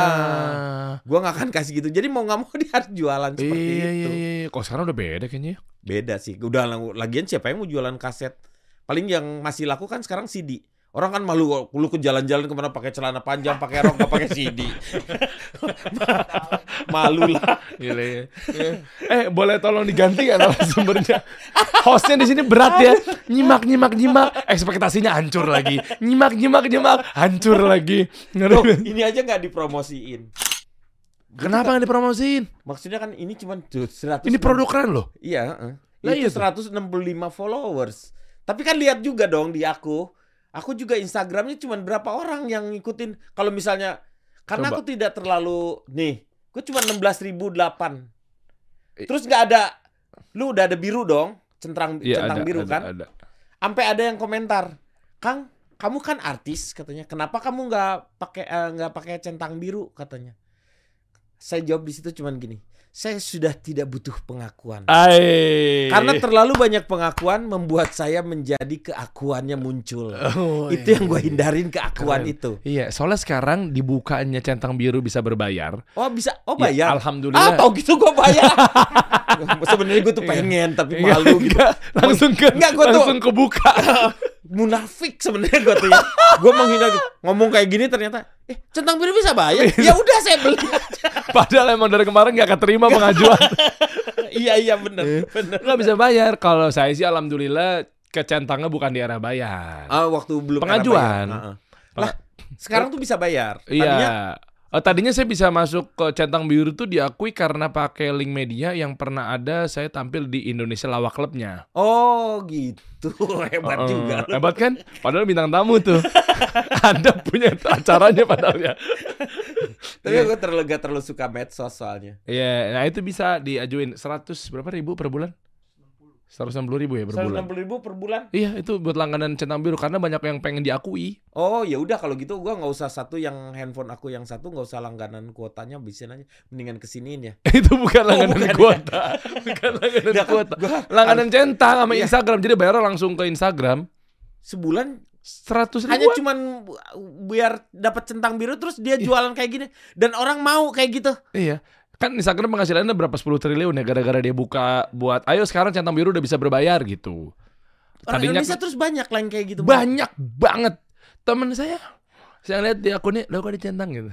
A: Gua nggak akan kasih gitu. Jadi mau nggak mau [LAUGHS] dia harus jualan seperti
B: Iya,
A: itu.
B: iya, iya. Kok sekarang udah beda kayaknya ya?
A: Beda sih. Udah lagian siapa yang mau jualan kaset? Paling yang masih laku kan sekarang CD. Orang kan malu lu ke jalan-jalan ke mana pakai celana panjang, pakai rok, nggak pakai CD. [LAUGHS] [LAUGHS] malu lah.
B: Gila ya. eh, boleh tolong diganti nggak sumbernya? Hostnya di sini berat ya. Nyimak, nyimak, nyimak. Ekspektasinya hancur lagi. Nyimak, nyimak, nyimak. Hancur lagi.
A: Loh, ini aja nggak dipromosiin.
B: Kenapa nggak dipromosiin?
A: Maksudnya kan ini cuma 100
B: Ini produk keren loh.
A: Iya.
B: Lah
A: itu
B: iya tuh.
A: 165 followers. Tapi kan lihat juga dong di aku. Aku juga Instagramnya cuma berapa orang yang ngikutin. Kalau misalnya karena
B: Coba.
A: aku tidak terlalu nih, gue cuma 16.008.
B: Eh.
A: Terus nggak ada lu udah ada biru dong, centang
B: Iya,
A: centang
B: ada,
A: biru
B: ada,
A: kan?
B: ada.
A: Sampai ada yang komentar, "Kang, kamu kan artis," katanya. "Kenapa kamu nggak pakai eh, nggak pakai centang biru?" katanya. Saya jawab di situ cuman gini, "Saya sudah tidak butuh pengakuan."
B: Ai.
A: Karena terlalu banyak pengakuan membuat saya menjadi keakuannya muncul.
B: Oh,
A: itu yang
B: iya.
A: gue hindarin keakuan
B: Keren.
A: itu.
B: Iya, soalnya sekarang dibukanya centang biru bisa berbayar.
A: Oh bisa, oh
B: Ya,
A: bayar. ah
B: alhamdulillah.
A: tau gitu gue bayar. [LAUGHS] Sebenarnya gue tuh pengen tapi
B: Iya,
A: malu gitu.
B: enggak, langsung ke
A: Enggak, gua tuh-
B: langsung kebuka. [LAUGHS]
A: Munafik sebenarnya gue tuh ya. Gue menghindar ngomong kayak gini ternyata, eh centang biru bisa bayar? ya udah saya beli. [LAUGHS]
B: Padahal emang dari kemarin nggak keterima pengajuan. [LAUGHS]
A: iya iya bener bener.
B: nggak bisa bayar. Kalau saya sih alhamdulillah kecentangnya bukan di arah bayar.
A: Ah waktu belum era
B: Pengajuan.
A: bayar. Heeh. Lah sekarang tuh bisa bayar.
B: Iya.
A: Tadinya
B: Eh, tadinya saya bisa masuk ke centang biru tuh diakui karena pakai link media yang pernah ada saya tampil di Indonesia Lawak Clubnya.
A: oh gitu [LAUGHS] hebat
B: Eh,
A: juga. lu.
B: Hebat kan? Padahal bintang tamu tuh. [LAUGHS] Anda punya acaranya padahal ya.
A: Tapi gue terlalu gak terlalu suka medsos soalnya.
B: Iya, nah itu bisa diajuin 100 berapa ribu per bulan? 160 ribu ya per bulan.
A: 160 ribu per bulan.
B: Iya, itu buat langganan centang biru karena banyak yang pengen diakui.
A: Oh ya udah kalau gitu gua nggak usah satu yang handphone aku yang satu nggak usah langganan kuotanya bisa aja mendingan kesiniin ya. [LAUGHS]
B: itu bukan langganan
A: bukan ya?
B: kuota. [LAUGHS] bukan langganan
A: kan,
B: kuota.
A: gua
B: Langganan centang sama
A: Iya.
B: Instagram. Jadi bayar langsung ke Instagram.
A: sebulan
B: 100 ribu.
A: hanya cuman biar dapat centang biru terus dia jualan kayak gini dan orang mau kayak gitu.
B: Iya. Kan Instagram penghasilannya berapa 10 triliun ya gara-gara dia buka buat ayo sekarang centang biru udah bisa berbayar gitu.
A: Orang
B: Tadinya
A: Indonesia terus banyak lain kayak gitu. Bang.
B: banyak banget temen saya saya lihat di akunnya lo kok dicentang gitu.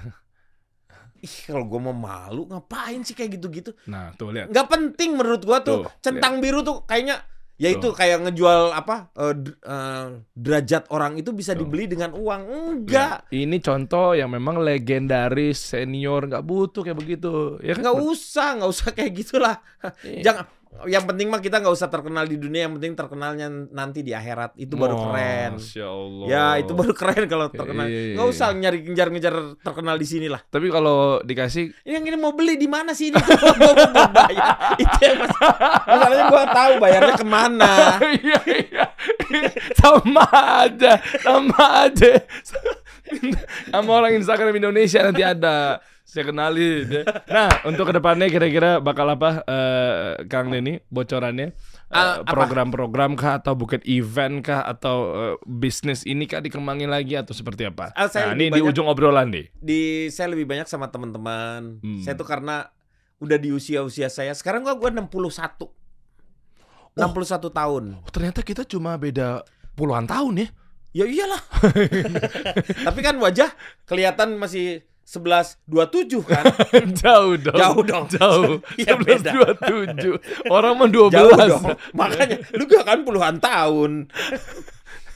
A: Ih kalau gua mau malu ngapain sih kayak gitu-gitu?
B: Nah, tuh lihat.
A: Nggak penting menurut gua tuh.
B: Tuh,
A: centang biru tuh kayaknya ya itu
B: Tuh.
A: kayak ngejual apa eh, d- eh, derajat orang itu bisa
B: Tuh.
A: dibeli dengan uang. Enggak.
B: Ya, ini contoh yang memang legendaris senior nggak butuh kayak begitu. Ya kan?
A: nggak usah nggak usah kayak gitulah
B: Iya.
A: jangan yang penting mah kita nggak usah terkenal di dunia yang penting terkenalnya nanti di akhirat itu baru keren
B: Masya Allah.
A: ya itu baru keren kalau terkenal
B: Iya, iya,
A: nggak
B: iya.
A: usah nyari ngejar-ngejar terkenal di sini lah
B: Tapi kalau dikasih
A: ini yang ini mau beli di mana sih ini [LAUGHS] gue mau bayar itu yang mas masalahnya gue tahu bayarnya ke mana [LAUGHS]
B: Iya iya. [LAUGHS] sama aja, sama aja. Sama orang Instagram Indonesia nanti ada. Saya kenalin. ya. Nah, untuk ke depannya kira-kira bakal apa, eh, Kang Denny, bocorannya?
A: Apa?
B: Program-program kah atau bukan event kah atau eh, bisnis ini kah dikembangin lagi atau seperti apa?
A: Ah, saya
B: nah, ini di ujung obrolan nih.
A: di saya lebih banyak sama teman-teman
B: Hmm.
A: saya tuh karena udah di usia-usia saya sekarang gua gua 61 61 tahun
B: Oh, ternyata kita cuma beda puluhan tahun ya.
A: Ya iyalah. [LAUGHS] Tapi kan wajah kelihatan masih 11 27 kan? [LAUGHS]
B: Jauh dong.
A: Jauh dong.
B: Jauh.
A: Iya, [LAUGHS] beda.
B: 11 27. Orang mah 12.
A: Jauh dong. Makanya lu gak kan puluhan tahun.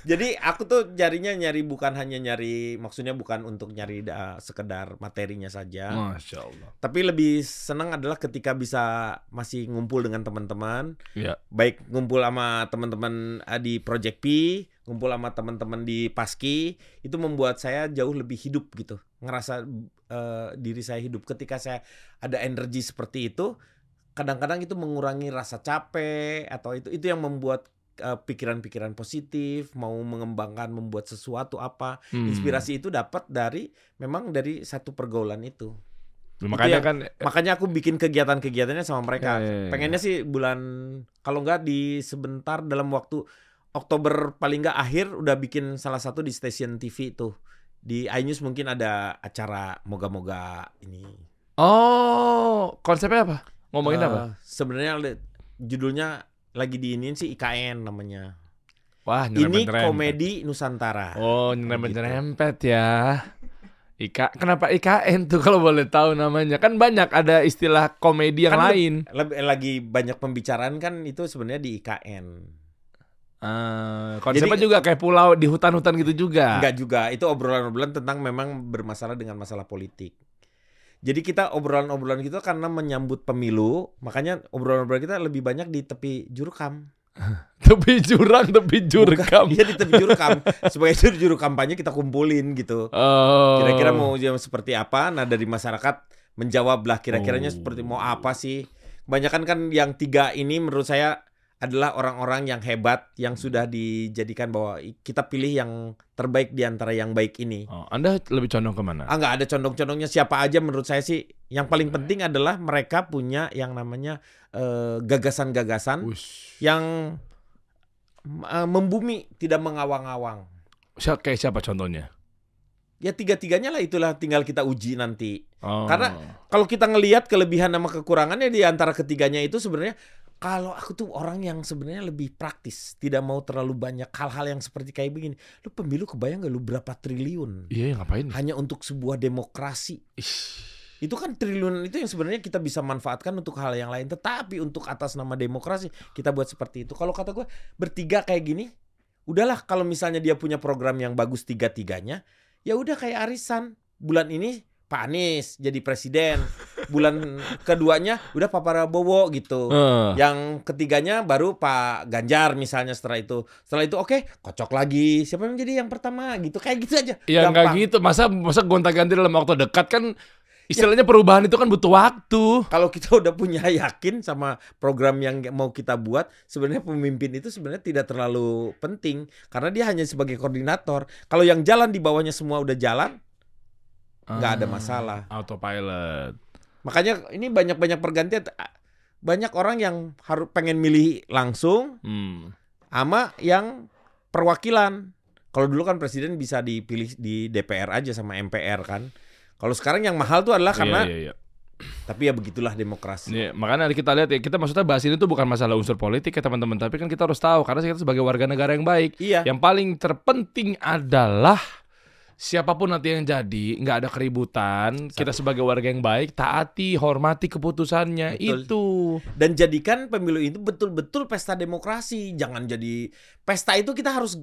A: Jadi aku tuh nyarinya nyari bukan hanya nyari maksudnya bukan untuk nyari uh, sekedar materinya saja.
B: Masya Allah.
A: Tapi lebih senang adalah ketika bisa masih ngumpul dengan teman-teman.
B: Iya.
A: Baik ngumpul sama teman-teman uh, di Project P, ngumpul sama teman-teman di Paski, itu membuat saya jauh lebih hidup gitu. Ngerasa uh, diri saya hidup ketika saya ada energi seperti itu. Kadang-kadang itu mengurangi rasa capek atau itu itu yang membuat uh, pikiran-pikiran positif, mau mengembangkan, membuat sesuatu apa.
B: Hmm.
A: Inspirasi itu dapat dari memang dari satu pergaulan itu.
B: Makanya
A: yang-
B: kan
A: Makanya aku bikin kegiatan-kegiatannya sama mereka.
B: Ya, ya, ya.
A: Pengennya sih bulan kalau nggak di sebentar dalam waktu Oktober paling nggak akhir udah bikin salah satu di stasiun TV itu. Di iNews mungkin ada acara moga-moga ini.
B: Oh, konsepnya apa? Ngomongin
A: Eh,
B: apa?
A: Sebenarnya judulnya lagi diinin sih IKN namanya.
B: Wah,
A: Ini komedi Nusantara.
B: Oh,
A: Gitu.
B: nyerempet-nyerempet ya. Ika, kenapa IKN tuh kalau boleh tahu namanya? Kan banyak ada istilah komedi yang
A: Kan
B: lain.
A: Leb- lagi banyak pembicaraan kan itu sebenarnya di IKN.
B: Ah, konsepnya
A: Jadi-
B: juga kayak pulau di hutan-hutan gitu juga.
A: Enggak juga, itu obrolan-obrolan tentang memang bermasalah dengan masalah politik. Jadi kita obrolan-obrolan gitu karena menyambut pemilu, makanya obrolan-obrolan kita lebih banyak di tepi jurukam. [LAUGHS]
B: Tepi jurang, tepi jurkam.
A: Iya di tepi jurukam. Supaya itu di juru kampanye kita kumpulin gitu.
B: Oh.
A: Kira-kira mau jam seperti apa? Nah dari masyarakat menjawab lah kira-kiranya
B: Oh.
A: seperti mau apa sih? Kebanyakan kan yang tiga ini menurut saya adalah orang-orang yang hebat yang sudah dijadikan bahwa kita pilih yang terbaik di antara yang baik ini.
B: Oh, Anda lebih condong ke mana?
A: Ah nggak ada condong-condongnya siapa aja menurut saya sih. Yang paling penting adalah mereka punya yang namanya eh, gagasan-gagasan
B: Wush.
A: yang eh, membumi, tidak mengawang-awang.
B: Siapa kayak siapa contohnya?
A: Ya tiga-tiganya lah itulah tinggal kita uji nanti.
B: Oh.
A: Karena- Kalau kita ngelihat kelebihan sama kekurangannya di antara ketiganya itu sebenarnya kalau aku tuh orang yang sebenarnya lebih praktis, tidak mau terlalu banyak hal-hal yang seperti kayak begini. Lu pemilu kebayang gak lu berapa triliun
B: Iya, ngapain?
A: hanya untuk sebuah demokrasi?
B: Ish.
A: Itu kan triliun itu yang sebenarnya kita bisa manfaatkan untuk hal yang lain. Tetapi untuk atas nama demokrasi kita buat seperti itu. Kalau kata gue bertiga kayak gini, udahlah kalau misalnya dia punya program yang bagus tiga-tiganya, ya udah kayak arisan. Bulan ini Pak Anies jadi presiden. [LAUGHS] Bulan keduanya udah Pak Prabowo gitu.
B: Eh.
A: Yang ketiganya baru Pak Ganjar misalnya setelah itu. Setelah itu oke, kocok lagi. Siapa yang jadi yang pertama gitu. Kayak gitu aja.
B: Ya nggak gitu, masa masa gonta-ganti dalam waktu dekat kan istilahnya perubahan itu kan butuh waktu.
A: kalau kita udah punya [LAUGHS] yakin sama program yang mau kita buat, sebenarnya pemimpin itu sebenarnya tidak terlalu penting karena dia hanya sebagai koordinator. Kalau yang jalan di bawahnya semua udah jalan, nggak ada
B: Ah,
A: masalah.
B: Autopilot.
A: Makanya ini banyak-banyak pergantian. Banyak orang yang harus pengen milih langsung
B: Hmm.
A: sama yang perwakilan. Kalau dulu kan presiden bisa dipilih di DPR aja sama MPR kan. Kalau sekarang yang mahal tuh adalah karena
B: Iya, iya, iya.
A: tapi ya begitulah demokrasi.
B: Iya, makanya kita lihat ya, kita maksudnya bahas ini tuh bukan masalah unsur politik ya teman-teman, tapi kan kita harus tahu karena kita sebagai warga negara yang baik,
A: Iya.
B: yang paling terpenting adalah siapa pun nanti yang jadi, nggak ada keributan, kita sebagai warga yang baik taati, hormati keputusannya
A: Betul.
B: itu.
A: dan jadikan pemilu itu betul-betul pesta demokrasi. Jangan jadi pesta itu kita harus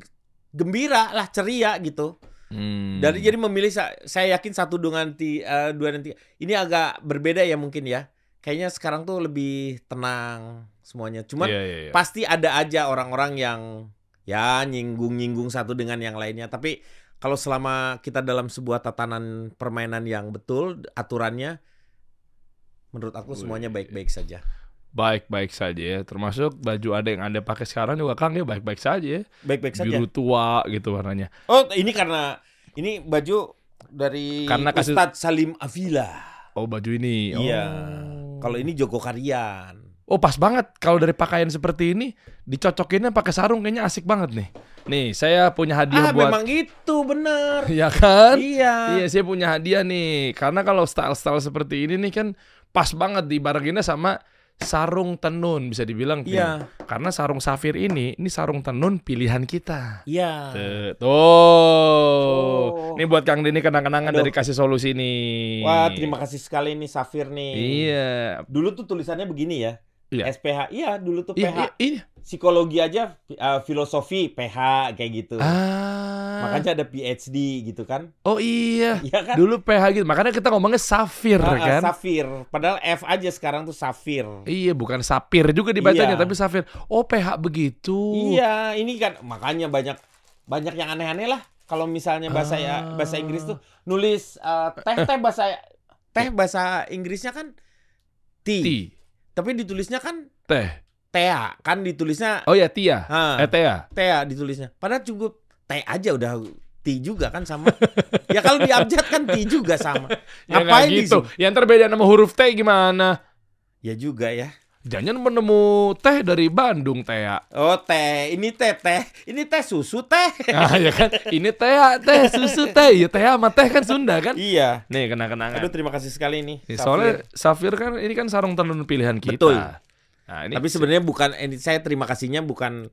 A: gembira lah, ceria gitu.
B: Hmm.
A: Dari jadi memilih sa- saya yakin satu dengan ti, eh, dua dan tiga. Ini agak berbeda ya mungkin ya. Kayaknya sekarang tuh lebih tenang semuanya. Cuman
B: Iya, iya, iya.
A: pasti ada aja orang-orang yang ya nyinggung-nyinggung satu dengan yang lainnya. Tapi kalau selama kita dalam sebuah tatanan permainan yang betul, aturannya menurut aku semuanya baik-baik saja.
B: Baik-baik saja ya, termasuk baju ada yang anda pakai sekarang juga Kang ya baik-baik saja ya,
A: Baik-baik saja.
B: biru tua gitu warnanya.
A: Oh, ini karena ini baju dari
B: Karena kasus-
A: Ustadz Salim Avila.
B: Oh baju ini.
A: Iya.
B: Oh.
A: Kalau ini Joko Karian.
B: Oh pas banget kalau dari pakaian seperti ini dicocokinnya pakai sarung kayaknya asik banget nih. Nih saya punya hadiah
A: ah,
B: buat.
A: memang gitu, bener. [LAUGHS]
B: Ya kan?
A: Iya.
B: Iya saya punya hadiah nih. Karena kalau style-style seperti ini nih kan pas banget dibarenginnya sama sarung tenun bisa dibilang.
A: Iya.
B: Karena sarung safir ini ini sarung tenun pilihan kita.
A: Iya.
B: Tuh. Tuh.
A: Oh.
B: Ini buat Kang Dini kenang-kenangan
A: Aduh.
B: dari kasih solusi nih.
A: Wah, terima kasih sekali nih Safir nih.
B: Iya.
A: Dulu tuh tulisannya begini ya.
B: Iya.
A: SPH. Iya, dulu tuh
B: Iya,
A: PH.
B: iya, iya.
A: Psikologi aja uh, filosofi PH kayak gitu.
B: Ah.
A: Makanya ada PhD gitu kan.
B: Oh iya. [LAUGHS]
A: Iya kan?
B: Dulu PH gitu. Makanya kita ngomongnya safir
A: ah,
B: kan.
A: Safir. Padahal F aja sekarang tuh Safir.
B: Iya, bukan sapir juga dibacanya,
A: Iya.
B: tapi safir. Oh, PH begitu.
A: Iya, ini kan makanya banyak banyak yang aneh-aneh lah. Kalau misalnya bahasa ya
B: Ah.
A: bahasa Inggris tuh nulis uh, teh teh bahasa teh bahasa Inggrisnya kan tea.
B: Ti.
A: Tapi ditulisnya kan
B: Teh.
A: Tea, kan ditulisnya
B: Oh ya, Tia. Eh, Tea.
A: tea ditulisnya. Padahal cukup teh aja udah T juga kan sama. ya kalau di abjad kan T juga sama. [LAUGHS]
B: Ya
A: Ngapain
B: gitu. Yang terbeda nama huruf T gimana?
A: Ya juga ya.
B: Jangan menemu teh dari Bandung, Tea.
A: Oh teh, ini teh teh, ini teh susu teh. [LAUGHS]
B: Ah ya kan, ini Tea, teh susu teh. Ya teh sama teh kan Sunda kan?
A: iya.
B: Nih kenang-kenangan.
A: Aduh terima kasih sekali nih.
B: Nih,
A: Safir.
B: soalnya Safir kan ini kan sarung tenun pilihan kita.
A: Betul.
B: Nah, ini
A: Tapi sebenarnya bukan ini saya terima kasihnya bukan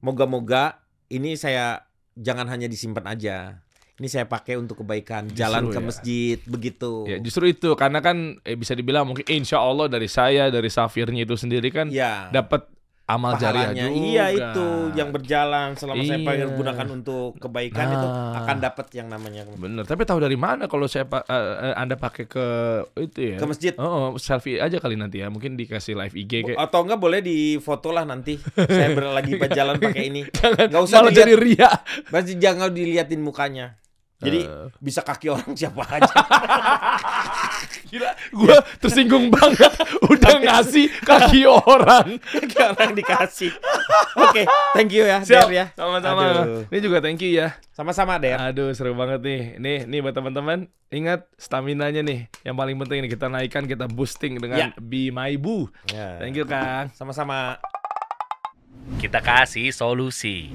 A: moga-moga ini saya jangan hanya disimpan aja. Ini saya pakai untuk kebaikan, jalan ke
B: ya.
A: masjid begitu.
B: ya justru itu karena kan eh, bisa dibilang mungkin insya Allah dari saya dari Safirnya itu sendiri kan
A: Iya.
B: dapat amal jariah juga.
A: Iya itu yang berjalan selama saya
B: Iya.
A: pengen gunakan untuk kebaikan itu
B: Nah.
A: akan dapat yang namanya
B: Bener, tapi tahu dari mana kalau saya eh, Anda pakai ke itu ya?
A: ke masjid.
B: Oh, oh, selfie aja kali nanti ya. Mungkin dikasih live IG kayak
A: Atau enggak boleh di foto lah nanti. saya lagi [LAUGHS] berjalan pakai ini.
B: Jangan
A: Nggak usah
B: malah
A: dilihat.
B: jadi ria.
A: Masih jangan diliatin mukanya. Jadi
B: Eh.
A: bisa kaki orang [LAUGHS] siapa aja.
B: Gila, gua tersinggung banget udah ngasih kaki orang.
A: kaki orang dikasih. Oke, thank you ya,
B: Siap,
A: Der ya.
B: sama-sama. Ini juga thank you ya.
A: Sama-sama, Der.
B: Aduh, seru banget nih. Nih, nih buat teman-teman, ingat stamina-nya nih. Yang paling penting nih kita naikkan, kita boosting dengan
A: Ya.
B: Be My Boo.
A: Ya.
B: Thank you, Kang.
A: Sama-sama.
C: Kita kasih solusi.